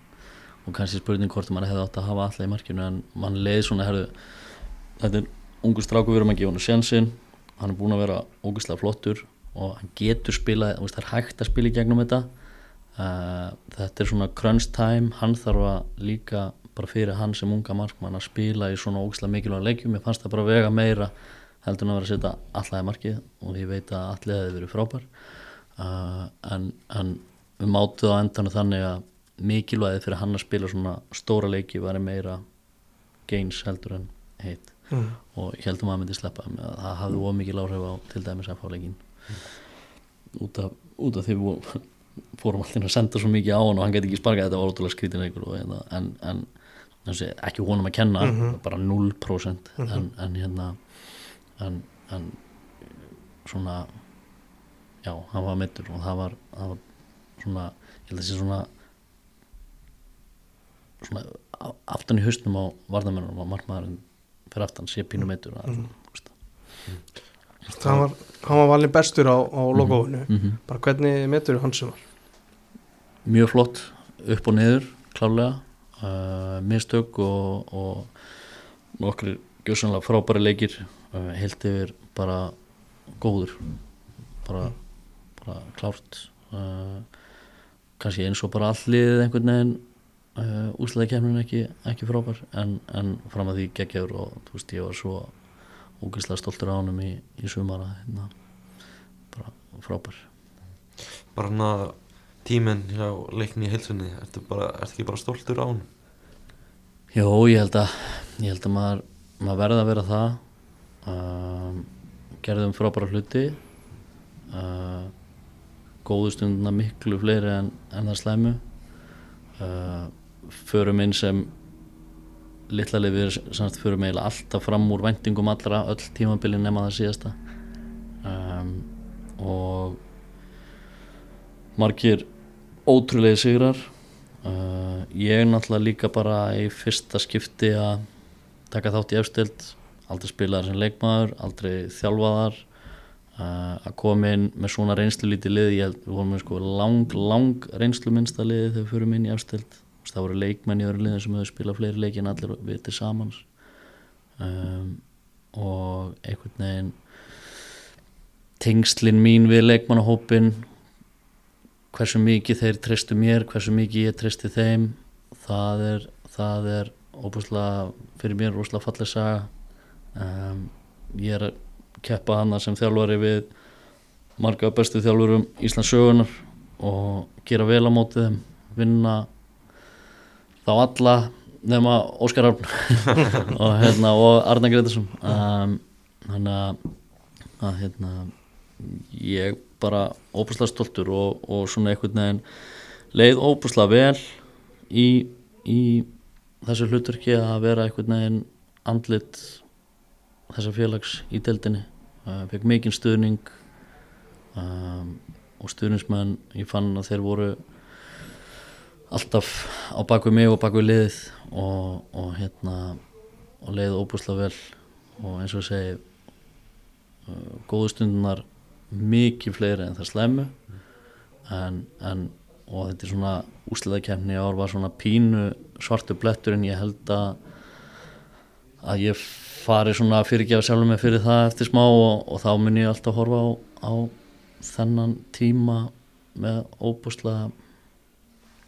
og kannski spurning hvort mann hefði átt að hafa alla í markinu en mann leiði svona herðu, þetta er ungur stráku við erum að gefa hann sjansinn hann er búin að vera ógustlega flottur og hann getur spilað, það er hægt að spila í gegnum þetta. Uh, þetta er svona crunch time. Hann þarf að líka bara fyrir hann sem unga markmann að spila í svona ógislega mikilvæg leikjum, ég fannst það bara vega meira heldur en að vera að setja í markið. Og ég veit að allega hefði verið frábær. Uh, en, en við mátuð á endanum þannig að mikilvægið fyrir hann að spila svona stóra leiki var meira gains heldur en heit mm. og ég heldum að hann myndi sleppa að það hafði ómikið áhrif á til dæmis að fá leikin út af, út af því við fórum alltaf að senda svo mikið á hann og hann gæti ekki sparkað þetta var ótrúlega skrítin og, hérna, en, en, sé, ekki honum að kenna Mhm. bara 0% en, en hérna en, en svona já, hann var mittur og það var, það var svona, ég held að sé svona svona aftan í hausnum á varðamennum og markmaðurinn fyrir aftan sé pínu meittur mm hann, var, hann var valin bestur á, á logoinu -hmm. bara hvernig metur hans sem var? Mjög flott upp og niður klálega uh, mistök og, og nokkri gjössanlega frábæri leikir uh, heilt yfir bara góður. Bara, bara klárt. Uh, kannski eins og bara allir einhvern veginn úslega kemurinn ekki, ekki frábær en, en fram að því geggjaður og þú veist ég var svo ógeðslega stoltur á honum í, í sumara hérna, bara frábær. Bara hann að tíminn hjá leikni í heilsunni ertu, bara, ertu ekki bara stoltur á hann Jó, ég held að ég held að maður, maður verði að vera það um, gerðum frábæra hluti uh, góðu stundina miklu fleiri en, en það slæmu uh, förum inn sem litla lifir samst förum eiginlega alltaf fram úr væntingum allra öll tímabilin nema það síðasta. Um, og margir ótrúlega sigrar. Uh, ég náttúrulega líka bara í fyrsta skipti að taka þátt í efstild. Aldrei spilaðar sem leikmaður, aldrei þjálfaðar. Uh, að koma inn með svona reynslu lítið lið ég held við vorum með sko lang, lang reynslu minnsta liði þegar við fyrir inn í efstild það voru leikmenn í öðru liðin sem hefur spilað fleiri leiki en allir við til samans um, og einhvern veginn tengslin mín við leikmannahópin hversu mikið þeir treystu mér, hversu mikið ég treysti þeim það er, það er óbúslega fyrir mér óbúslega fallið saga. Um, ég er að keppa hana sem þjálfari við marga bestu þjálfurum Íslands sögunar og gera vel á mótið þeim vinna þá alla nema Óskar Arn [laughs] og, hérna, og Arna Gretarsson um, þannig að, hérna, ég bara óbúslega stoltur og, og svona einhvern veginn leið óbúslega vel í, í þessu hlutverki að vera einhvern veginn andlit þessa félags í deildinni. Uh, fekk mikinn stuðning um, og stuðningsmenn ég fann að þeir voru alltaf á baku mig og baku liðið og, og hérna og leið óbúslega vel og eins og ég segi uh, góðu stundunar mikið fleiri en það slemmu en, en og þetta er svona úsliðakefni ár var svona pínu svartu blettur en ég held að að ég fari svona að fyrirgefa sjálfur mig fyrir það eftir smá og, og þá mun ég alltaf horfa á, á þennan tíma með óbúslega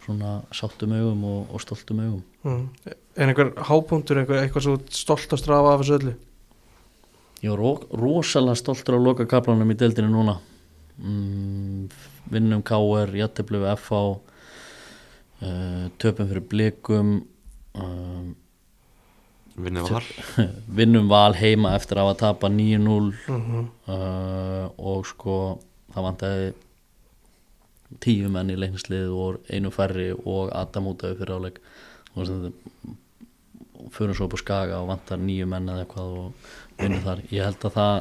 svona sáttum augum og, og stoltum augum mm. en einhver hápunktur, einhver, eitthvað svo stolt að strafa af þessu öllu Ég var ro rosalega stoltur á loka kaplanum í deildinu núna mm, vinnum KR, jætteflu við FH uh, töpum fyrir blikum um, vinnið var vinnum val heima eftir að hafa tapa 9-0 mm -hmm. uh, og sko það vantaði tíu menn í leiknislið og einu færri og Adam út af fyrir áleik og fyrir svo upp á skaga og vantar nýju menn eða eitthvað og vinnur þar. Ég held að það,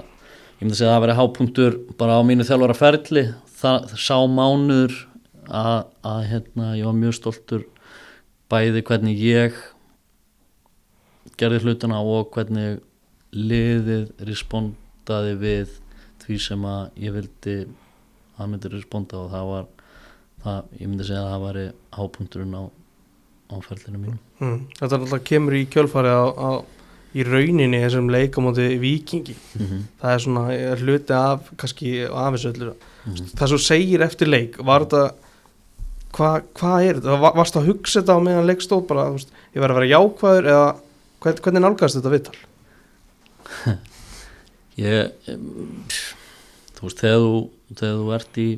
ég myndi segja að það veri hápunktur bara á mínu þjálfara ferli. Það, það sá mánuður að, að hérna, ég var mjög stoltur bæði hvernig ég gerði hlutuna og hvernig liðið respondaði við því sem að ég vildi að myndi responda og það var það, ég myndi segja að það væri hápunkturinn á, á ferlinu mínu. Mm. þetta alltaf kemur í kjölfari á, á í rauninni þessum leik á móti vikingi mm -hmm. það er svona er hluti af kannski af þessu öllu. Það svo segir eftir leik var þetta hvað hva er þetta, Va- varstu að hugsa þetta á meðan leikstóð bara, veist, ég verði að vera jákvæður eða hvern, hvernig nálgast þetta viðtal? [laughs] Ég em, þú veist þegar þú, þegar þú ert í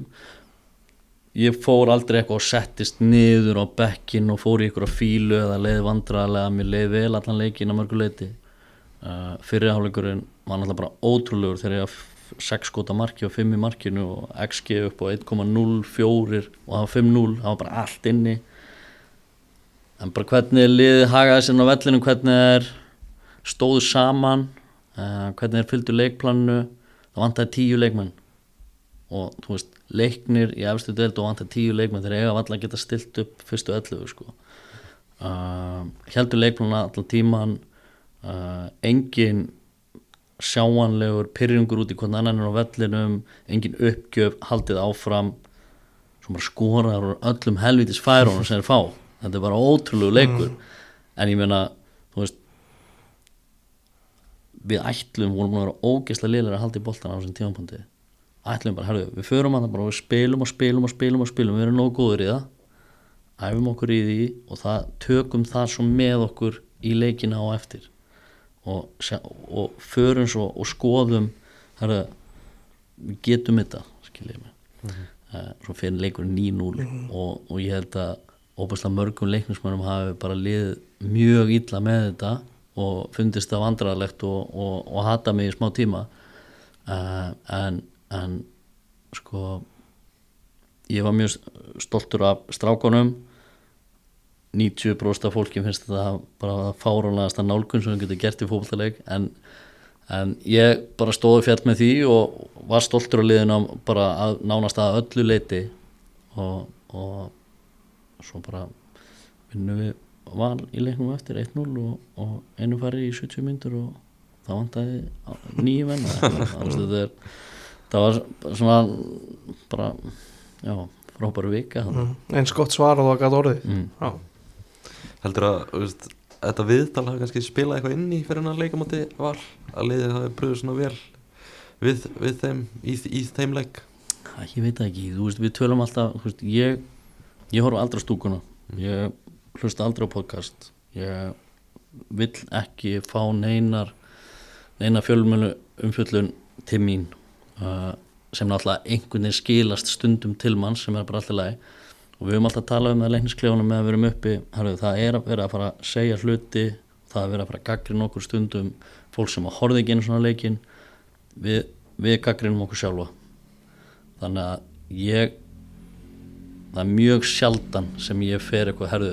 ég fór aldrei eitthvað og settist niður á bekkin og fór í ykkur fílu eða leið vandrarlega, mér leið vel allan leikin að mörgu leiti uh, fyrirháleikurinn var náttúrulega bara ótrúlegur þegar ég að 6 skota marki og 5 í markinu og XG upp á 1,04 og það var 5-0, það var bara allt inni. En bara hvernig liðið hagaði sér á vellinu, hvernig er stóðu saman uh, hvernig er fylgdu leikplannu það vantaði tíu leikmenn og þú veist, leiknir í efstu deild og vantaði tíu leikmenn þegar eiga valla að geta stilt upp fyrstu öllu sko. uh, heldur leikplanna allan tíman uh, engin sjáanlegur pyrringur út í hvernig annan er á vellinum engin uppgjöf, haldið áfram. Svo bara skorar öllum helvitis færunum sem er fá. [laughs] Þetta er bara ótrúlegu leikur. En ég meina, veist við ætlum, vorum að vera ógeðslega liðlega að halda í boltan á þessum tímapunkti ætlum bara, herru, við förum að það bara og spilum og spilum og spilum og spilum við erum nógu góður í það. Æfum okkur í því og það, tökum það svo með okkur í leikina á eftir. Og, og förum svo og skoðum herru, við getum þetta skiljið mig. Uh, svo fyrir leikur 9-0 og, og ég held að óbærslega mörgum leiknismönnum hafi bara liðið mjög illa með þetta og fundist það vandrarlegt og, og, og hata mig í smá tíma. Uh, en, en sko ég var mjög stoltur af strákonum 90% af fólki finnst þetta bara fáránlegasta nálgun sem við getum gert í fótballtaleik en, en ég bara stóði fjall með því og var stoltur á liðinu bara að nánast að öllu leiti og, og svo bara vinnum við val í leiknum eftir 1-0 og, og einu fari í 70 myndur og það vantaði nýju menn. [laughs] Það er það var svona bara já, frábæru vika mm. eins gott svar og það gæti orðið. Mm. Heldur að þú veist, þetta viðtal hafi kannski spilað eitthvað inn í fyrir hann að leika móti val? Að liðið hafi pröfuð svona vel við, við þeim í, í þeim leik? Ég veit ekki, þú veist, við tölum alltaf þú veist, ég, ég horf aldrei stúkuna. Ég hlusta aldrei á podcast. Ég vill ekki fá neinar neina fjölmjölu umfjöllun til mín uh, sem náttúrulega einhvern veginn skilast stundum til mann sem er bara alltaf lagi. Og við höfum alltaf að tala um það leiknisklefunum með að við erum uppi Herru, það er að vera að fara að segja hluti það er að vera að fara að gaggri nokkur stundum fólk sem að horfði ekki einu svona leikin við, við gaggrinum okkur sjálfa. Þannig að ég það er mjög sjaldan sem ég fer eitthvað herðu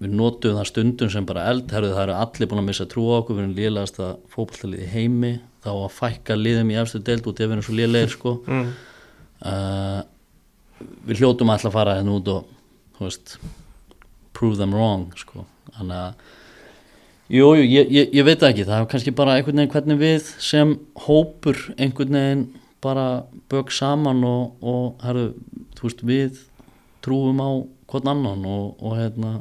við notum það stundum sem bara eld herðu það eru allir búin að missa trú á okkur við erum liðlegast að fótballtalið í heimi þá að fækka liðum í efstu deild út ef við erum svo liðlegir sko Mm. uh, við hljótum alltaf að fara hérna út og veist prove them wrong sko þannig að jú, jú, ég, ég, ég veit ekki það er kannski bara einhvern veginn hvernig við sem hópur einhvern veginn bara bög saman og, og herru, þú veist við trúum á hvern annan og, og hérna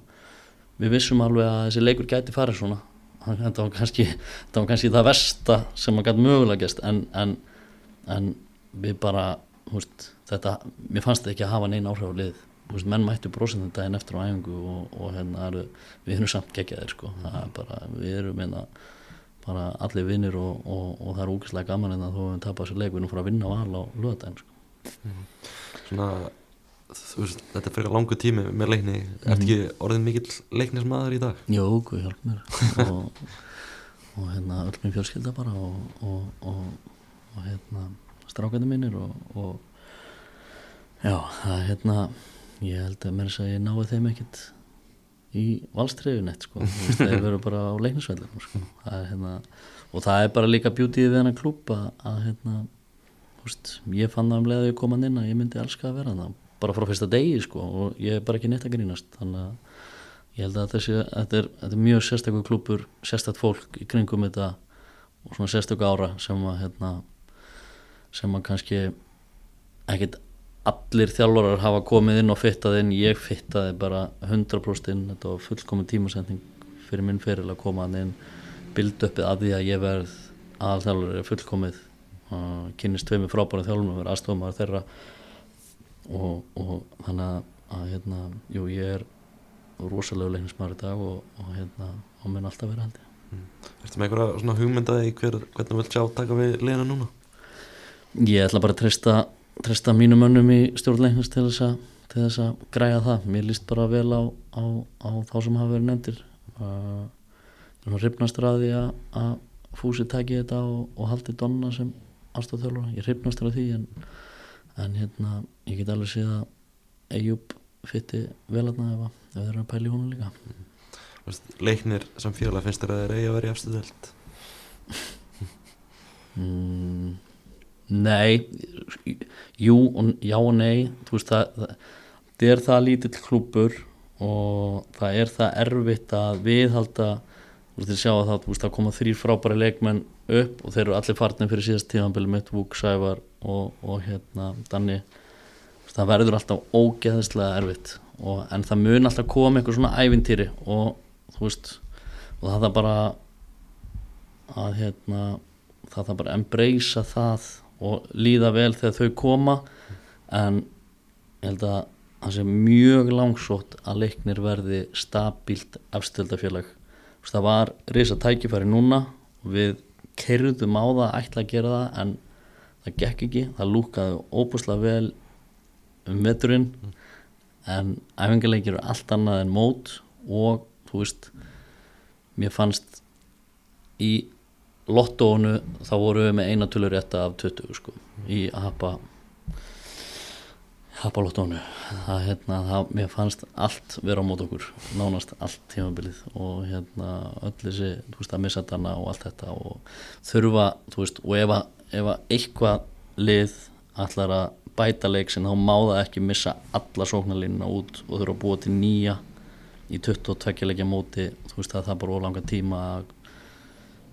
við vissum alveg að þessi leikur gæti farið svona þetta var kannski þetta var kannski það versta sem maður gæti mögulega gæst en, en, en við bara þú veist, þetta, mér fannst þetta ekki að hafa neina áhrif á lið Þú veist, menn mættu brosinu daginn eftir á æfingu og, og hérna eru, við erum samt geggjaðir sko. það er bara, við erum hérna bara allir vinnir og, og, og það er úkislega gaman en þó við höfum tapað þessu leik við erum frá að vinna val á lögadaginn sko. svona þú veist, þetta er fyrir langu tími með leikni. Ertu ekki orðin mikill leiknismæður í dag? Jó, guð hjálp mér og, og hérna öll minn fjölskylda bara og, og, og, og hérna strákandi mínir og, og já, það er hérna ég held að mér þess að ég nái þeim ekkit í valstriðun eitt sko, Þú veist, þeir verður bara á leiknisveldum sko. það er hérna og það er bara líka bjútið við hennar klúb að, hérna þú veist, ég fann það um leið að ég kom að ég myndi elska að vera það bara frá fyrsta degi sko og ég er bara ekki neitt að grínast. Þannig að ég held að þessi, þetta, er, þetta er mjög sérstakur klúpur, sérstakt fólk í kringum þetta og svona sérstakur ára sem að hérna, sem að kannski ekkit allir þjálfarar hafa komið inn og fittað inn, ég fittaði bara 100% inn, þetta var fullkomin tímasending fyrir minn fyrir að koma inn. Bild uppið að því að ég verð aðalþjálfari fullkomið. Uh, kynist tveimur frábæra þjálfum verð aðstofumar þeirra og, og þannig að, að hérna, jú, ég er rosalega leiknismar í dag og, og hérna, og mun alltaf vera held ég Ertu með einhverja svona hugmyndaði hver, hvernig þú vilt sjá taka við liðina núna? Ég ætla bara að treysta, treysta mínum mönnum í stjórnleiknist til þess, að, til þess að græja það. Mér líst bara vel á, á, á þá sem hafa verið nefndir. Uh, Ripnast ræði að, að fúsi taki þetta og, og haldi donna sem aðstofþjálfur. Ég ripnast ræði því en, en hérna, ég get alveg séð að Eyjúb fytti vel aðna ef, þeir eru að pæla í honum líka. Veist, leiknir sem fjöla finnst þér að þeir eigi að vera í delt? Mm, nei jú og já og nei þú veist það, það, það er það lítill klúpur og það er það erfitt að viðhalda þú veist þið sjá að það, það koma þrýr frábæri leikmenn upp og þeir eru allir farnir fyrir síðast tíðanbili mitt, Vúk, Sævar og, og hérna Danni. Það verður alltaf ógeðislega erfitt og, en það mun alltaf koma einhver svona ævintýri og þú veist og það er bara að hérna það þarf bara að embracea það og líða vel þegar þau koma. En ég held að það sé mjög langsótt að leiknir verði stabílt afstöldafélag. Það var risa tækifæri núna við kerðum á það ætla að gera það en það gekk ekki, það lúkaði óbúslega vel um veturinn en æfingarleikir eru allt annað en mót og þú veist mér fannst í lottónu þá voru við með eina tölur rétta af 20 sko í að hapa hapa lottónu það hérna, það, mér fannst allt vera á mót okkur, nánast allt tímabilið og hérna öll þessi þú veist að missa þarna og allt þetta og þurfa, þú veist, og ef að, ef að eitthvað lið ætlar að bæta leiksin þá má það ekki missa alla sóknarlínuna út og þurfa að búa til nýja í 22 leikja móti. Þú veist að það er bara ólanga tíma að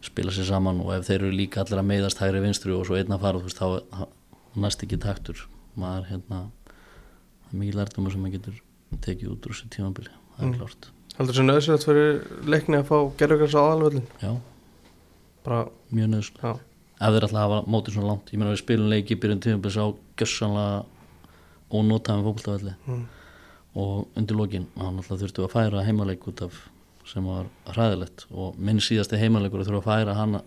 spila sér saman og ef þeir eru líka allir að meiðast hægri vinstri og svo einna fara þú veist þá næst ekki taktur. Maður hérna það er mikið lærdum sem maður getur tekið út úr þessu tímabili, það er Mm. klárt. Heldur þessi nöðsynlegt fyrir leikni að fá gerðugars á aðalvöldin já, bara, mjög nöðsl já, ef þeir að hafa mótið svona langt. Ég meina við spilum leiki í byrjun tímabili á gjössanlega ónótaðum fókbaltavelli mm. og undir lokin hann alltaf þurftu að færa heimaleik út af sem var hræðilegt. Og minn síðasti heimaleikur að þurfa að færa hann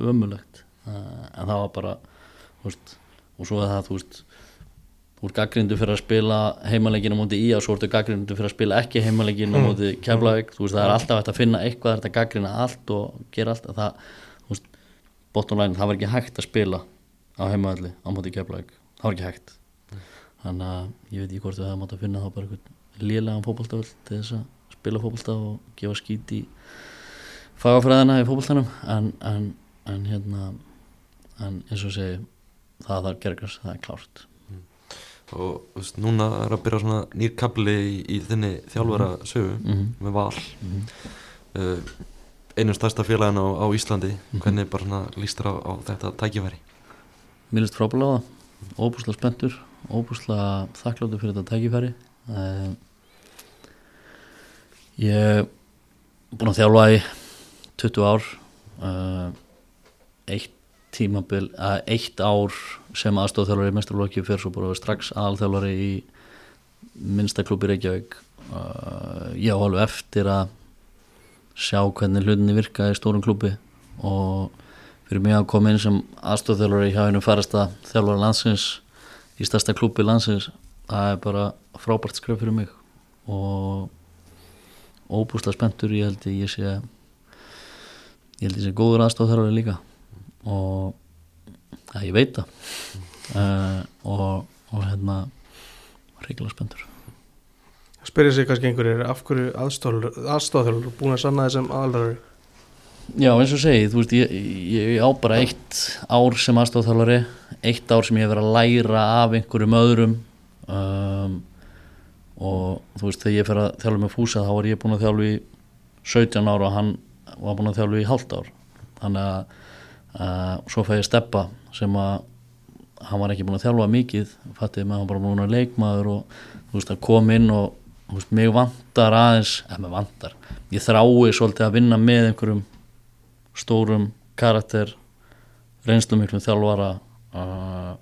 ömulegt uh, en það var bara veist, og svo er það þú veist ert gaggrindu fyrir að spila heimaleikinu móti í og svo ertu gaggrindu fyrir að spila ekki heimaleikinu Mm. móti keflavík. Þú veist það er alltaf hægt að finna eitthvað að gaggrina allt og gera allt. Að það, þú veist, bottom line það var ekki hægt að spila á heimavalli á móti keflavík, það var ekki hægt. Þannig að ég veit ekki hvort við hefum átt að finna þá bara einhvern lélegan fótboltavöld til þess að spila fótbolta og gefa skít í fagafræðina í fótboltanum. En, en, en hérna en eins og segi það þarf gergast, það er klárt og veist, núna er að byrja svona nýr kabli í, í þinni þjálfara sögu mm -hmm. með val. Mm uh, einu stærsta félagin á, á Íslandi. Mhm. hvernig bara svona líst þér á, á þetta tækifæri? Mér á það, óbúslega spenntur óbúslega þakkláttur fyrir þetta tækifæri. Uh, Ég er búin að þjálfa í 20 ár. Uh, eitt tímabil, að eitt ár sem aðstofþjálfari í mesturlokki fyrir svo bara strax aðalþjálfari í minnsta klubbi Reykjavík. Uh, ég á alveg eftir að sjá hvernig hlutinni virka í stórum klubbi og fyrir mig að koma inn sem aðstofþjálfari hjá einu farasta þjálfari landsins í stærsta klubbi landsins það er bara frábært skref fyrir mig og óbúslega spenntur. Ég held að ég sé ég held að ég sé góður aðstofþjálfari líka og ja, ég veit það. Uh, og, og hérna reyngilega spenntur. Spyrja sig kannski einhverjir af hverju aðstofþjálfur búin að sanna þessum aðalræður Já, eins og segi, þú veist, ég, ég, ég á bara eitt ár sem aðstofþjálfari eitt ár sem ég hef verið að læra af einhverjum öðrum. Um, og þú veist, þegar ég fer að þjálfa með fúsa þá var ég búin að þjálfa í 17 ára og hann var búin að þjálfa í hálft ár. Þannig að uh, svo fæ ég steppa sem að hann var ekki búin að þjálfa mikið fattið með hann bara búin að leikmaður og þú veist, að koma inn og veist, mig vantar aðeins, eða mig vantar ég þrái svolítið að vinna með einhverjum stórum karakter reynslu miklum þjálfara uh,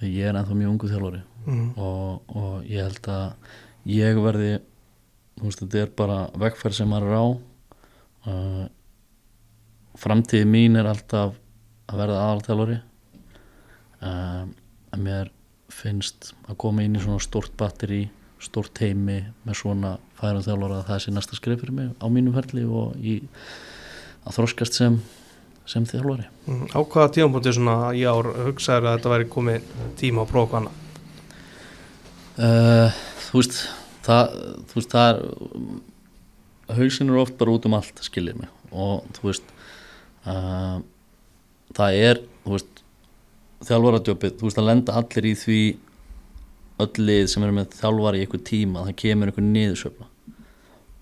því ég er ennþá mjög ungu þjálfari mm. og, og ég held að ég verði þú veist þetta er bara vegferð sem maður er á uh, framtíði mín er alltaf að verða aðalþjálfari. Uh, en mér finnst að koma inn í svona stort batteri stort heimi með svona færa þjálfara að það sé næsta skrif fyrir mig á mínum ferli og í, að þroskast sem, sem þjálfari. Mm. á hvaða tímapunkti svona í ár hugsaður að þetta væri komið tíma að hvað annað Uh, þú veist það, þú veist það er hausin er oft bara út um allt skiljið mig. Og þú veist uh, það er þjálfaradjópið, þú veist að lenda allir í því öll lið sem eru með þjálfari í einhver tíma, það kemur einhver niðursöfla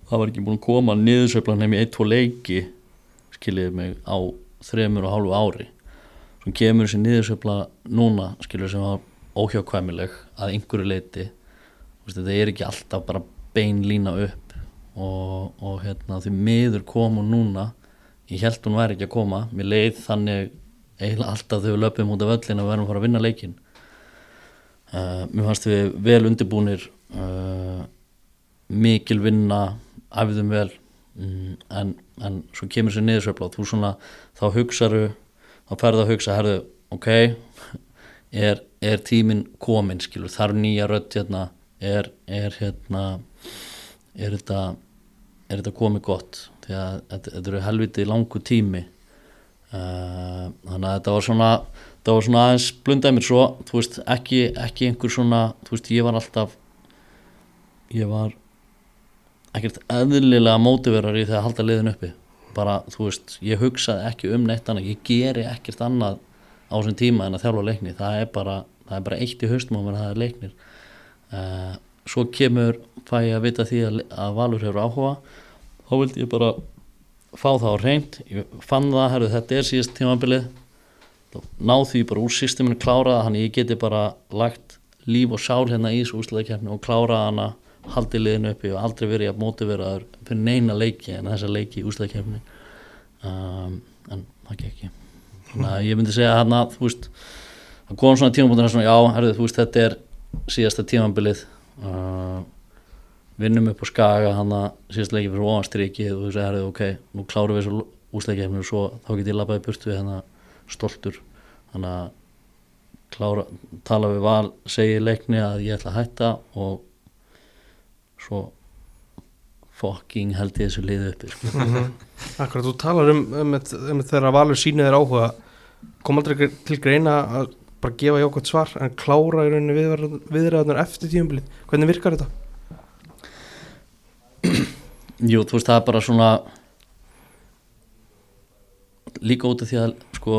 það var ekki búin að koma niðursöfla nefnir ein, tvo leiki skiljið mig á þremur og hálfu ári. Svo kemur þessi niðursöfla núna skiljið sem var óhjákvæmileg að einhverju leiti þetta er ekki alltaf bara bein lína upp og, og hérna, því miður komu núna ég held hún væri ekki að koma. Mér leið þannig eiginlega alltaf þegar við löpum út af öllin að við erum að fara að vinna leikin uh, mér fannst við vel undirbúnir uh, mikil vinna æfðum vel mm, en, en svo kemur sér niðursveifla og þú svona þá hugsaðu þá ferðu að hugsa, herðu, ok [laughs] er, er tíminn komin skilur, þarf nýja rödd hérna? Er, er hérna er þetta er þetta komið gott því að þetta, eru helviti langu tími. Uh, þannig að þetta var svona þetta var svona aðeins blundaði mér. Svo þú veist, ekki, ekki einhver svona þú veist, ég var alltaf ég var ekkert eðlilega mótiverar í þegar að halda liðin uppi. Bara, þú veist, ég hugsaði ekki um neitt annað, ég geri ekkert annað á þessum tíma en að þjálfa leikni það er bara, það er bara eitt í haustum á mér að það er leiknir. Uh, svo kemur fæ ég að vita því að, að Valur hefur áhuga þá vildi ég bara fá það á reynd ég fann það, herru þetta er síðast tímabilið. Náð því bara úr systeminu kláraða hann ég geti bara lagt líf og sál hérna í þessu úsleikefni og kláraða hana haldið liðinu uppi. Og aldrei verið að mótiveraður fyrir neina leiki en þessa leiki í úsleikefni um, en það gekk ekki þannig að ég myndi segja að hann þú veist það kom svona tímabúndina svona já, herðu, þú veist þetta er síðasta tímabilið. Uh, vinnum upp á skaga hann að síðast leiki fyrir ofanstriki og þú veist, herðu, ok, nú klárum við þessu úsleikefni og svo þá get ég labbaði burt við hann stoltur þannig að klára, tala við val segi leikni að ég ætla að hætta og svo fucking held ég þessu liðu uppi sko. Akkurat, þú talar um, um, um þegar Valur sýnið þér áhuga kom aldrei til greina að bara gefa jákvæmt svar en klára í rauninni viðræðunar eftir tíumbilið hvernig virkar þetta? Jú, þú veist, það er bara svona líka út af því að sko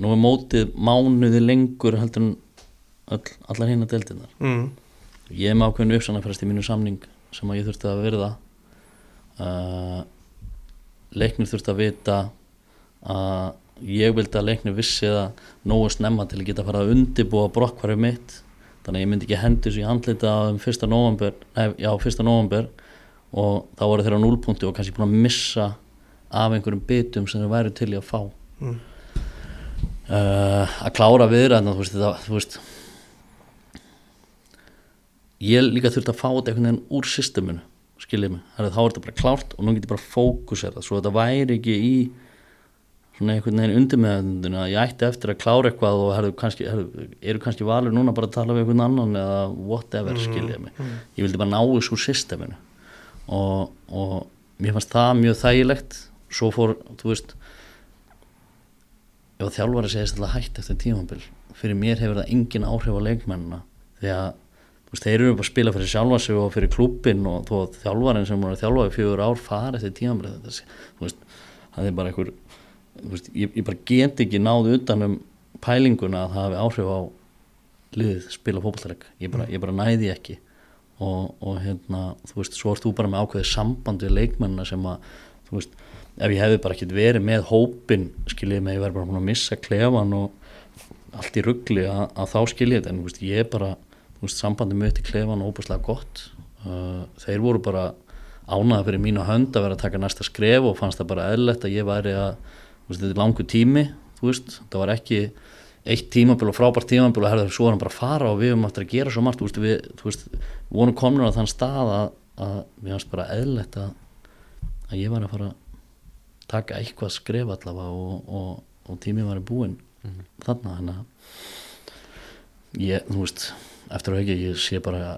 nú er mótið mánuði lengur heldur en öll, allar hinn að deildinnar Mm. ég er með ákveðinu uppsannafærast í mínu samning sem að ég þurfti að verða uh, leiknir þurfti að vita að ég vildi að leiknir vissi það nógu snemma til að geta að fara að undibúa brokkvarið mitt þannig að ég myndi ekki hendi þessu í handlita um 1. november, nei, já, 1. november og þá voru þeirra núlpunkti og kannski búin að missa af einhverjum bitum sem þeir væri til í að fá. Mm. uh, að klára viðræðna þú þú veist ég líka þurfti að fá þetta einhvern veginn úr systeminu skiljið mig, Herri, þá er þetta bara klárt og nú get ég bara fókusera svo þetta væri ekki í svona einhvern veginn undirmeðundinu að ég ætti eftir að klára eitthvað og herri, kannski, herri, eru kannski valur núna bara að tala við einhvern annan eða whatever skiljið mig. ég vildi bara ná þessu systeminu og, og mér fannst það mjög þægilegt. Svo fór, þú veist ef þjálfari segist alltaf hætt eftir tímambil fyrir mér hefur það engin áhrif á leikmennina. Því að þú veist, þeir eru bara að spila fyrir sjálfa sig og fyrir klúbbin og þó að þjálfarin sem voru að þjálfa í fjögur ár fara eftir þú veist, það er bara einhver þú veist, ég, ég bara get ekki náð utan um pælinguna að það hafi áhrif á liðið spila fótballleik ég ég bara næði ekki og, og hérna, þú veist, svo ert þú bara með ákveðið samband við leikmennina sem að þú veist, ef ég hefði bara ekkert verið með hópin, skiljið mig, ég verði bara búin að missa klefan og allt í ruggli að, að þá skiljið þetta. En þú veist, ég bara, þú veist, sambandi með til klefan og óbúslega gott. Uh, þeir voru bara ánaða fyrir mínu hönd að vera að taka næsta skref og fannst það bara eðlilegt að ég væri að þú veist, þetta er langu tími þú veist, það var ekki eitt tímabil og frábært tímabil og herðu, svo er hann bara að fara og við höfum aftur að gera svo margt, þú veist, við, þú veist, vorum komin á þann stað að, að við hans bara eðlegt að, að ég var að fara að taka eitthvað skref allavega og, og, og tímið var búinn þarna, þannig að ég, þú veist, eftir og ekki, ég sé bara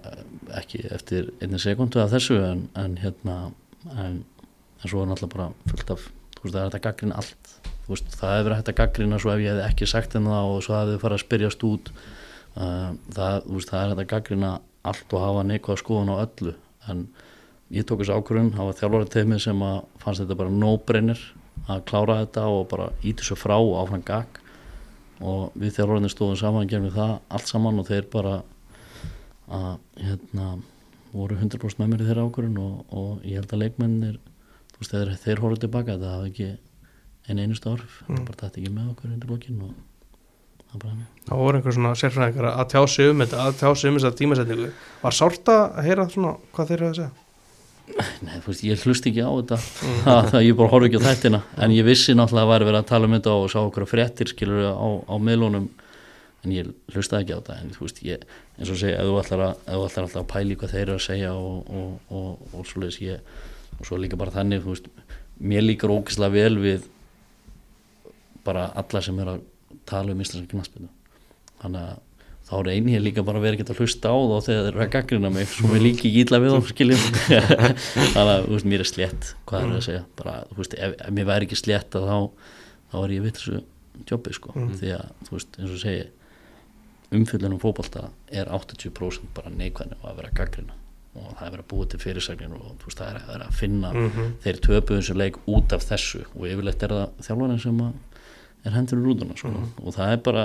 ekki eftir einni sekundu af þessu en, en hérna, en, en svo er náttúrulega bara fullt af, þú veist, það er þetta gaggrinn allt veist, það hefur hægt að gaggrina svo ef ég hef ekki sagt henni það og svo hefði farið að spyrjast út. Uh, það, veist, það er hægt að gaggrina allt og hafa neikvæða skoðun á öllu. En ég tók þessu ákvörðun það var þjálfari teimi sem að fannst þetta bara no-brainer að klára þetta og bara íti svo frá og áfram gag og við þjálfarinnir stóðum saman gerðum við það allt saman og þeir bara að hérna voru 100% með mér í þeirra ákvörðun og, og ég held að leikmennir veist, þeir, þeir horfðu tilbaka þetta hafi ekki einu einustu áhrif mm. bara þetta ekki með okkur undir blokkinn og það bara henni Það voru einhver svona sérfræðingar að tjá sig um þetta, að tjá sig um þessa tímasetningu. Var sárt að heyra svona hvað þeir eru að segja? Nei, þú veist, ég hlust ekki á þetta. Það, [laughs] það, ég bara horf ekki á þættina. En ég vissi náttúrulega að væri verið að tala um þetta og sá okkur fréttir skilur á, á miðlunum. En ég hlustaði ekki á þetta. En þú veist, ég, eins og segja, ef þú ætlar, að, ef þú ætlar alltaf að pæli hvað þeir eru að segja og, og, og, og svo leiðis ég og svo líka bara þannig, þú veist mér líkar ógislega vel við bara alla sem er að tala um íslenska knaspinu þannig að þá reynir ég líka bara að ekki að hlusta á þá þegar þeir eru að gaggrina mig svo mér líki ítla við þá skiljum [laughs] þannig að veist, mér er slétt hvað er það að segja, bara, veist, ef, ef mér væri ekki slétt þá, þá er ég vitt þessu jobbi sko, Mm. því að veist, eins og segi umfyllunum fótbolta er 80% bara neikvæðin að vera að gaggrina og það er verið að búa til fyrirsagnir og veist, það er að vera að finna Mm þeir töpu þessu leik út af þessu. Og yfirleitt er það þjálfarinn sem að er hendur í rúðuna sko. og það er, bara,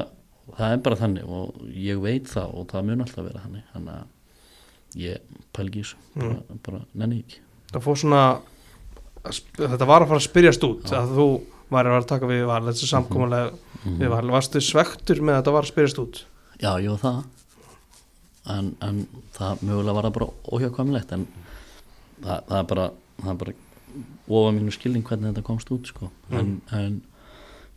það er bara þannig og ég veit það og það mun alltaf vera þannig. Þannig að ég pælgi þessu. Bara, bara nenni ekki. Það fór svona, þetta var að fara að spyrjast út að þú væri að taka við val, þessi samkomulega við val, varstu svektur með að þetta var að spyrjast út? já, var það. En, en það mögulega var það bara óhjákvæmlegt en það, það er bara bara ofa mínu skilning hvernig þetta komst út sko. en, en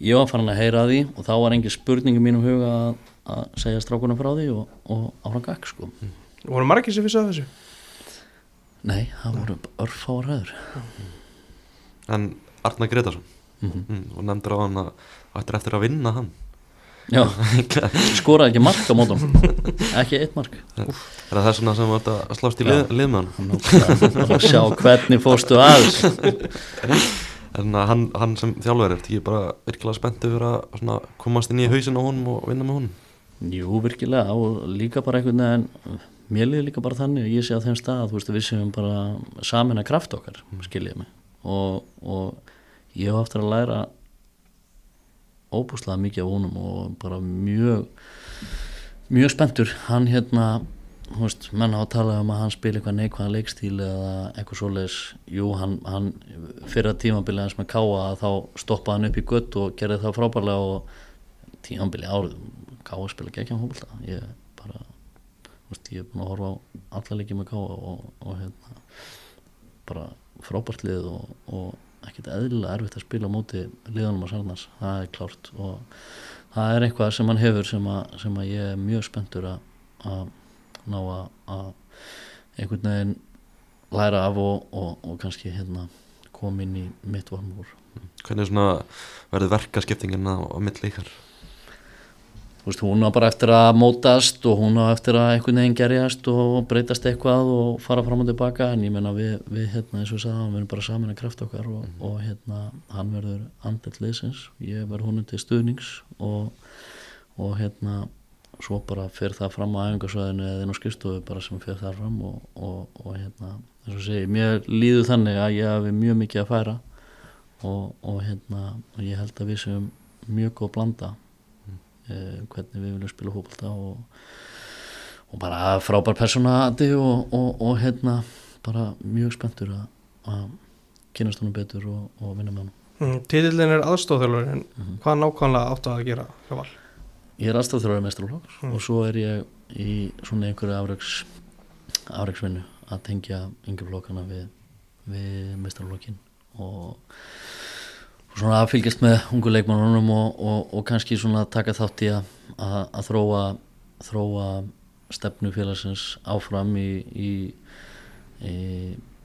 ég var farin að heyra að því og þá var engin spurning í mínum huga að, að segja strákunum frá því og, og áfram gakk sko. Voru margir sem vissu af þessu? nei, það voru örfáar höður En Arna Gretarsson mm mm, og nefndur á hann að ættir eftir að vinna hann. Já, [laughs] skoraði ekki mark á mótum ekki eitt mark. Er það vegna sem ert að slást í lið, lið með hann? Nú, bara að sjá hvernig fórstu aðeins [laughs] En að hann, hann sem þjálfur er ekki bara virkilega spennt yfir að komast inn í hausin á honum og vinna með honum? Jú, virkilega og líka bara einhvern veginn mér liði líka bara þannig að ég sé á þeim stað þú veist við séum bara samin að kraft okkar skiljið mig. Og, og ég hef aftur að læra óbúslega mikið af honum og bara mjög mjög spenntur. Hann hérna veist, menn á að tala um að hann spila eitthvað neikvæðan leikstíl eða eitthvað svoleiðis. Jú, hann, hann fyrir að tímabilið hans með káa þá stoppaði hann upp í gött og gerði það frábærlega og tímabilið árið káa spila geggjum hópulta ég bara, veist, ég er búin að horfa á alla leikið með káa og, og hérna bara frábært lið og, og ekkert eðlilega erfitt að spila á móti liðanum á Sarnars, það er klárt og það er eitthvað sem hann hefur sem að, sem að ég er mjög spenntur að ná að, einhvern veginn læra af og, og, og kannski hérna koma inn í mitt varmúr Hvernig svona verður verkaskiptingin á, á milli ykkar? Þú veist, hún á bara eftir að mótast og hún á eftir að einhvern veginn gerjast og breytast eitthvað og fara fram og tilbaka. En ég menna við, við hérna eins og sagði, hann verður bara saman að kraft okkar og, og hérna hann verður andelt leysins, ég verður honum til stuðnings og, og hérna svo bara fer það fram á æfingarsvæðinu eða inn á skrifstofu bara sem fer það fram og, og, og hérna, eins og segi, mér líður þannig að ég hafi mjög mikið að færa og, og hérna og ég held að við séum mjög góð blanda eh, hvernig við viljum spila hópulta og, og bara frábær personati og, og, og hérna bara mjög spenntur að, að kynast honum betur og, og vinna með honum Mm, Titillin er aðstofþjálfur en Mhm. hvað nákvæmlega áttu að gera hjá val? Ég er aðstafþjóðar mestrarflokks Mm. og svo er ég í svona einhverju afreiks afreiksvinnu að tengja yngri flokkana við, við mestrarflokkin og svona að fylgjast með ungu leikmannunum og, og, og kannski svona taka þátt í að, að, að þróa þróa stefnu félagsins áfram í, í, í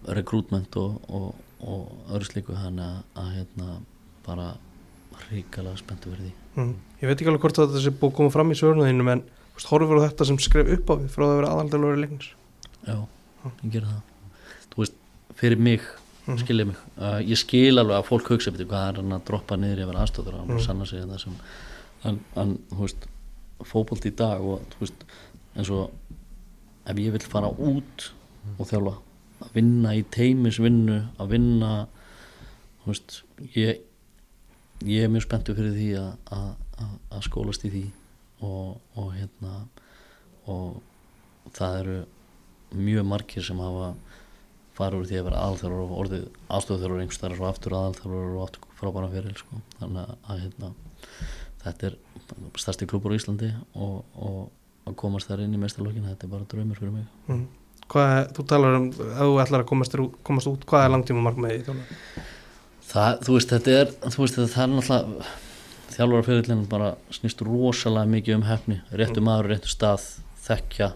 rekrútment og, og, og öðru slíku þannig að, að hérna bara ríkala spenntu verði mm. Ég veit ekki alveg hvort þetta sé búið að koma fram í svörnaðinu en horfur þetta sem skref upp á við frá að vera aðaldalur leiknir Já, ég gera það Þú veist, fyrir mig Mhm. skilja mig, uh, ég skil alveg að fólk hugsa betur hvað er hann að droppa niður yfir aðstóður og Mhm. sanna sig það sem en, en þú veist, fótbolt í dag og þú veist, eins og ef ég vil fara út og þjálfa, að vinna í teimisvinnu, að vinna þú veist, ég ég er mjög spenntur fyrir því að, að, að, að skólast í því og, og hérna og það eru mjög margir sem hafa farið úr því að vera aðalþjálfur og orðið aðstofþjálfur einhvers þar og svo aftur aðalþjálfur og aftur frábæna fyrir sko. þannig að, að hérna, þetta er stærsti klúpur í Íslandi og, og að komast þar inn í mestarlokkin þetta er bara draumur fyrir mig mm. Hvað, er- þú talar um, ef þú ætlar að komast, komast út, hvað er langtíma markmiði í þjálfur? Það, þú veist, þetta er þú veist, það er náttúrulega þjálfarferðilinn bara snýst rosalega mikið um hefni, réttu maður, réttu stað þekkja.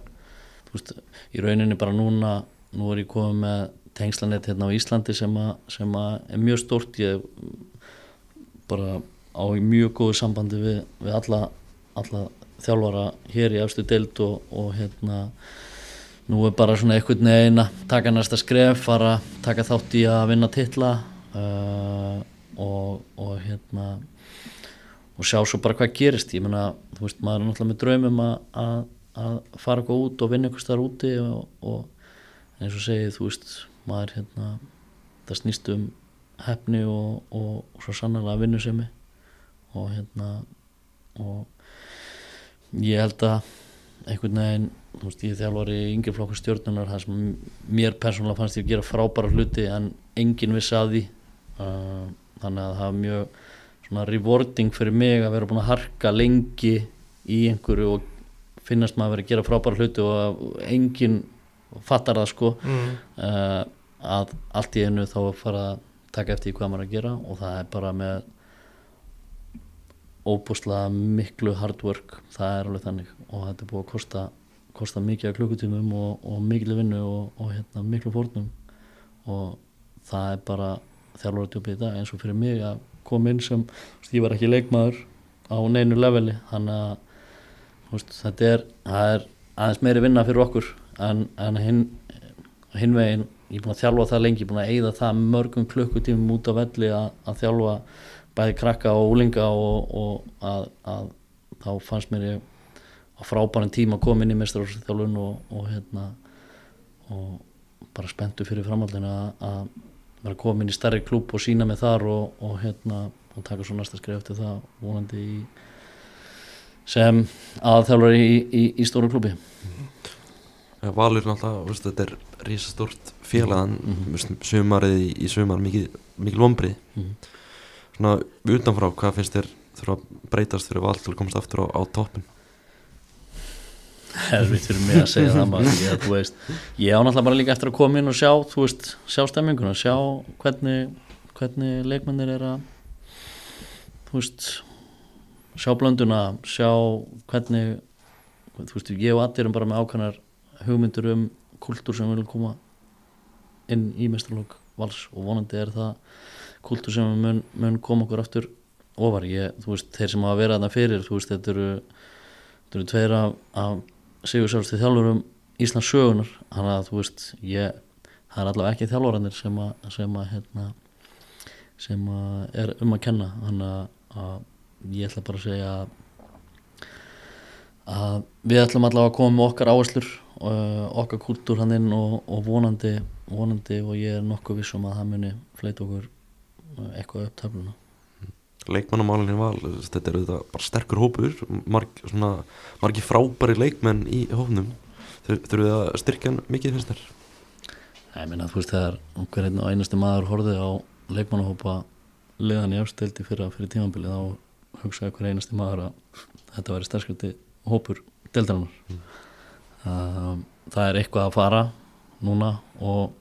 Þú veist, í rauninni bara núna nú er ég komið með tengslanett hérna á Íslandi sem, a, sem a er mjög stórt. Ég bara á mjög góðu sambandi við, við alla, alla þjálfara hér í efstu deild og, og hérna nú er bara svona einhvern veginn að taka næsta skref, fara taka þátt í að vinna titla uh, og, og hérna og sjá svo bara hvað gerist. Ég meina, þú veist, maður er náttúrulega með draumum að, að, að fara eitthvað út og vinna eitthvað starf úti og, og eins og segið, þú veist, maður hérna, það snýst um hefni og, og, og svo sannlega vinnusemi og hérna og ég held að einhvern veginn, þú veist, ég þjálfar í yngri flokku stjórnunar, það sem mér persónulega fannst ég að gera frábæra hluti en enginn vissi að því uh, þannig að það er mjög svona rewarding fyrir mig að vera búin að harka lengi í einhverju og finnast maður að vera að gera frábæra hluti og enginn fattar það sko. Mm. uh, að allt í einu þá að fara að taka eftir hvað maður að gera og það er bara með óbúslega miklu hard work það er alveg þannig. Og þetta er búið að kosta, kosta mikið af klukkutímum og, og miklu vinnu og, og hérna, miklu fórnum. Og það er bara þjálfuratjópið í dag eins og fyrir mig að koma inn sem veist, ég var ekki leikmaður á neinu leveli. Þannig að veist, þetta er, er aðeins meiri vinna fyrir okkur en, en hinn hinn veginn, ég er búin að þjálfa það lengi ég er búin að eyða það mörgum klukkutímum út á velli að, að þjálfa bæði krakka og úlinga og, og að, að þá fannst mér á frábæran tíma að koma inn í mestarálsþjálfun og, og hérna og bara spenntu fyrir framhaldinu að, vera komin í stærri klúb og sína mig þar og, og hérna og taka svo næsta skrif eftir það vonandi í sem aðþjálfur í, í, í stóru klúbi Valur náttúrulega, veist, þetta er risastórt félag en Mhm. mm sumarið í, í sumar mikil, mikil vombrið Mhm. svona utanfrá, hvað finnst þér þurfa að breytast fyrir val til að komast aftur á, á toppin erfitt fyrir mig að segja það maður ég, veist, ég á náttúrulega bara líka eftir að koma inn og sjá, þú veist, sjá stemminguna sjá hvernig, hvernig leikmennir er að þú veist sjá blönduna, sjá hvernig þú veist, ég og allir erum bara með ákvæmnar hugmyndur um kultúr sem viljum koma inn í mestralók vals og vonandi er það kultúr sem mun, mun koma okkur aftur ofar, ég, þú veist, þeir sem hafa verið þarna fyrir, þú veist, þetta eru þetta eru tveir af, Sigur Sjálfstíð þjálfurum Íslands sögunar þannig að þú veist ég, það er allavega ekki þjálfarannir sem að, sem að hérna, sem að er um að kenna. Þannig að, ég ætla bara að segja að, við ætlum allavega að koma með okkar áherslur uh, okkar kultúr hann inn og, og vonandi, vonandi og ég er nokkuð vissum að það muni fleita okkur uh, eitthvað upp töfluna leikmannamálinn í val, þetta er auðvitað bara sterkur hópur, marg, svona, margi frábæri leikmenn í hófnum þurfum við að styrkja mikið finnst þér? Ég meina þú veist þegar hver einn og einasti maður horfið á leikmannahópa liðan í efsteldi fyrir, fyrir tímanbili þá hugsaði hver einasti maður að þetta væri stersköldi hópur deildarinnar. Mm. það er eitthvað að fara núna og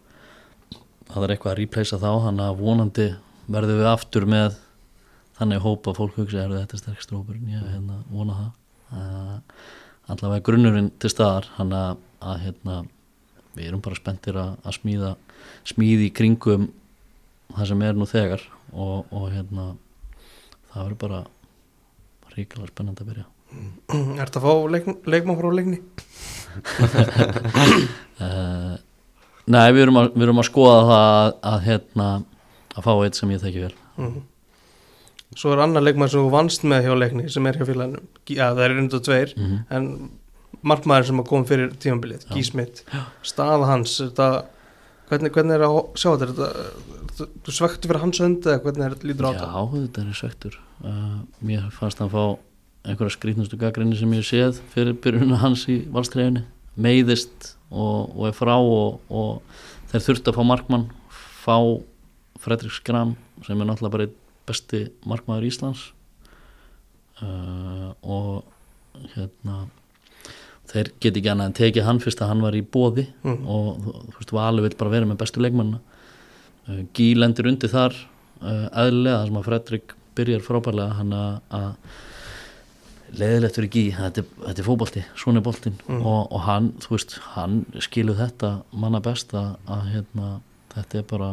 það er eitthvað að replacea þá þannig að vonandi verðum við aftur með þannig hópa fólk hugsa er þetta sterkst rópurinn, ég hérna, vona það uh, allavega grunnurinn til staðar hann að, að hérna, við erum bara spenntir að, að smíða smíði í kringum það sem er nú þegar og, og hérna það verður bara ríkilega spennandi að byrja [clears throat] Er þetta að fá leik, leikmann frá leikni? uh, [laughs] Nei, við erum, að, við erum að skoða það að, að hérna að fá eitt sem ég þekki vel Mm. Svo er annar leikmann sem vannst með hjá leikni sem er hjá félaginu. Já, það er reyndu tveir mm en markmaður sem kom fyrir tímabilið, Já. Gísmitt staða hans, þetta hvernig, hvernig er að sjá þetta, þetta þú svektu fyrir hans hönd eða hvernig er þetta lítur á Já, þetta? þetta er svektur uh, Mér fannst hann fá einhverja skrýtnustu gaggrinni sem ég séð fyrir byrjunum hans í valstreifinni meiðist og, og er frá og, og þeir þurfti að fá markmann fá Fredrik Skram sem er náttúrulega bara einn besti markmaður Íslands uh, og hérna þeir geti ekki annað en tekið hann fyrst að hann var í bóði mm. og þú veist, Valur vill bara vera með bestu leikmannina uh, Gí lendir undir þar uh, eðlilega þar sem að Fredrik byrjar frábærlega hann að, leiðilegt fyrir Gí, þetta, er- þetta er fótbolti svona er boltinn Mm. og, og hann þú veist, hann skilur þetta manna best að, að hérna, þetta er bara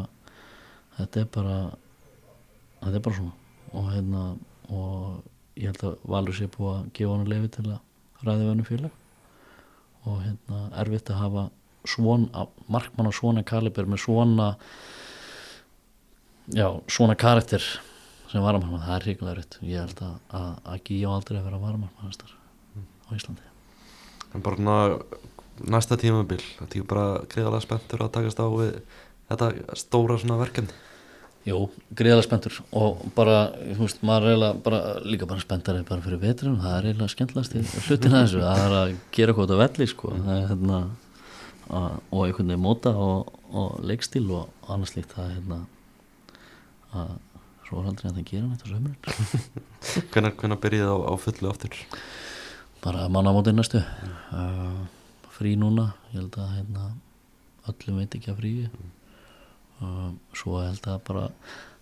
þetta er bara þetta er bara svona. Og hérna og ég held að Valur sé búið að gefa hann lefi til að ræði vennu félag. Og hérna erfitt að hafa svona, markmann á svona kaliber með svona já, svona karakter sem varamarkmann, það er ríkulega erfitt. Ég held að, að, að Gíó aldrei að vera varamarkmann á Íslandi. En bara svona næsta tímabil Þetta er bara greiðalega spenntur að takast á við þetta stóra svona verkefni Jú, greiðalega spenntur og bara, þú veist, maður er eiginlega bara, líka bara spenntari bara fyrir veturinn það er eiginlega skemmtilegast í hlutin að þessu það er að gera út á velli sko. það er hérna að, og einhvern veginn móta og, og leikstíl og annars líkt það er hérna að svo er aldrei að það gera neitt á sömurinn [laughs] Hvenær, hvenær byrjið á, á fullu aftur? Bara mannamótið næstu uh, frí núna ég held að hérna, öllum veit ekki að frí uh, svo held að bara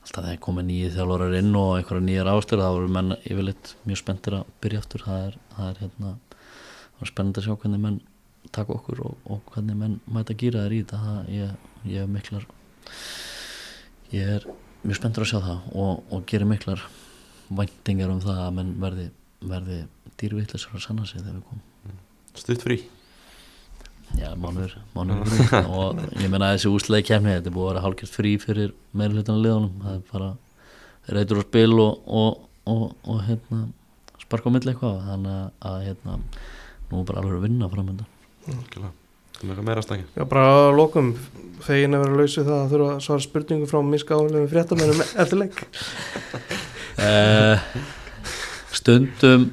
alltaf þegar komið nýju þjálfarar inn og einhverja nýjar ástöður þá voru menn yfirleitt mjög spenntir að byrja aftur. Það er, það er hérna er spennandi að sjá hvernig menn taka okkur og, og hvernig menn mæta gýra þær í þetta. Það, ég, ég hef miklar ég er mjög spenntur að sjá það og, og gerir miklar væntingar um það að menn verði, verði dýrvittlisar að sanna sig þegar við komum. Stutt frí Já, mánuður, mánuður. [laughs] Og ég menna að þessi úslega kemni þetta er búið að vera hálfgjört frí fyrir meira hlutan liðunum, það er bara reytur á spil og, og, og, og hérna, sparka á milli eitthvað. Þannig að, hérna, nú er bara alveg að vinna framönda Algjörlega. Það er eitthvað meira stækja Já, bara að lokum fegin að vera laus við það að þurfa að svara spurningu frá miska álegum fréttamennum eftir leik. Uh, [laughs] Stundum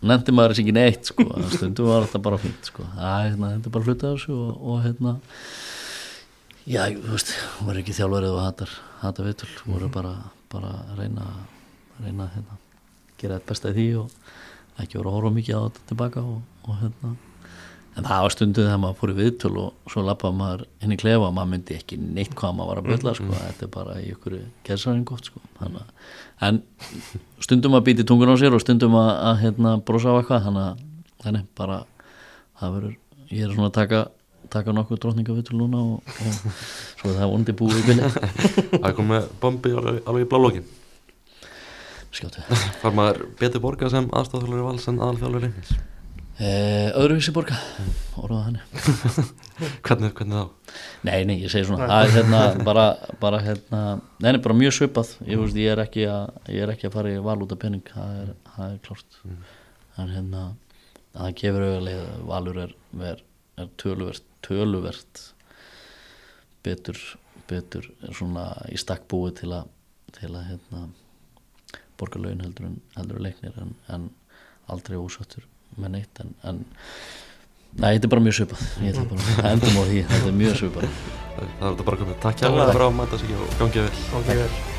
nefndi maður þessi ekki neitt sko. stundum var þetta bara fínt sko. Æ, hérna, þetta er bara hluti af þessu og, og hérna já, þú veist, var ekki þjálfarið og hattar, hattar vitul, voru bara, bara að reyna reyna að hérna, gera þetta besta í því og ekki voru að horfa mikið á þetta tilbaka og, og hérna en það var stundum þegar maður fór í viðtöl og svo lappaði maður í klefa og maður myndi ekki neitt hvað maður var að byrla sko. þetta er bara í ykkur gerðsarinn gott sko. En stundum að býti tungun á sér og stundum að, að hérna, brosa á eitthvað. Þannig að bara, það verður, ég er svona að taka taka nokkuð drottningavitul núna og, og svo er það vondi búið Það er komið bombi alveg, alveg í blálókin skjáttu Far maður betur borgað sem aðstofþjálfur vals en aðalþjálfur reynis? eh, öðruvísi borga orðaða henni [laughs] hvernig, hvernig þá? Nei, nei, ég segi svona það er hérna [laughs] bara, bara hérna nei, nei, bara mjög svipað. Ég, veist, ég, er ekki að, ég er ekki að fara í val út af penning það er, það er klárt. En hérna það gefur auðvitað valur er, er, er töluvert töluvert betur betur svona í stakk búið til að til að hérna borga laun heldur en, heldur leiknir en, en aldrei ósattur með neitt en, en Nei, þetta er bara mjög svipað. Ég ætla bara að endum á því Þetta er mjög svipað. Það er þetta bara komið. Takk hjá fyrir að mæta sig og gangið vel. Ok, vel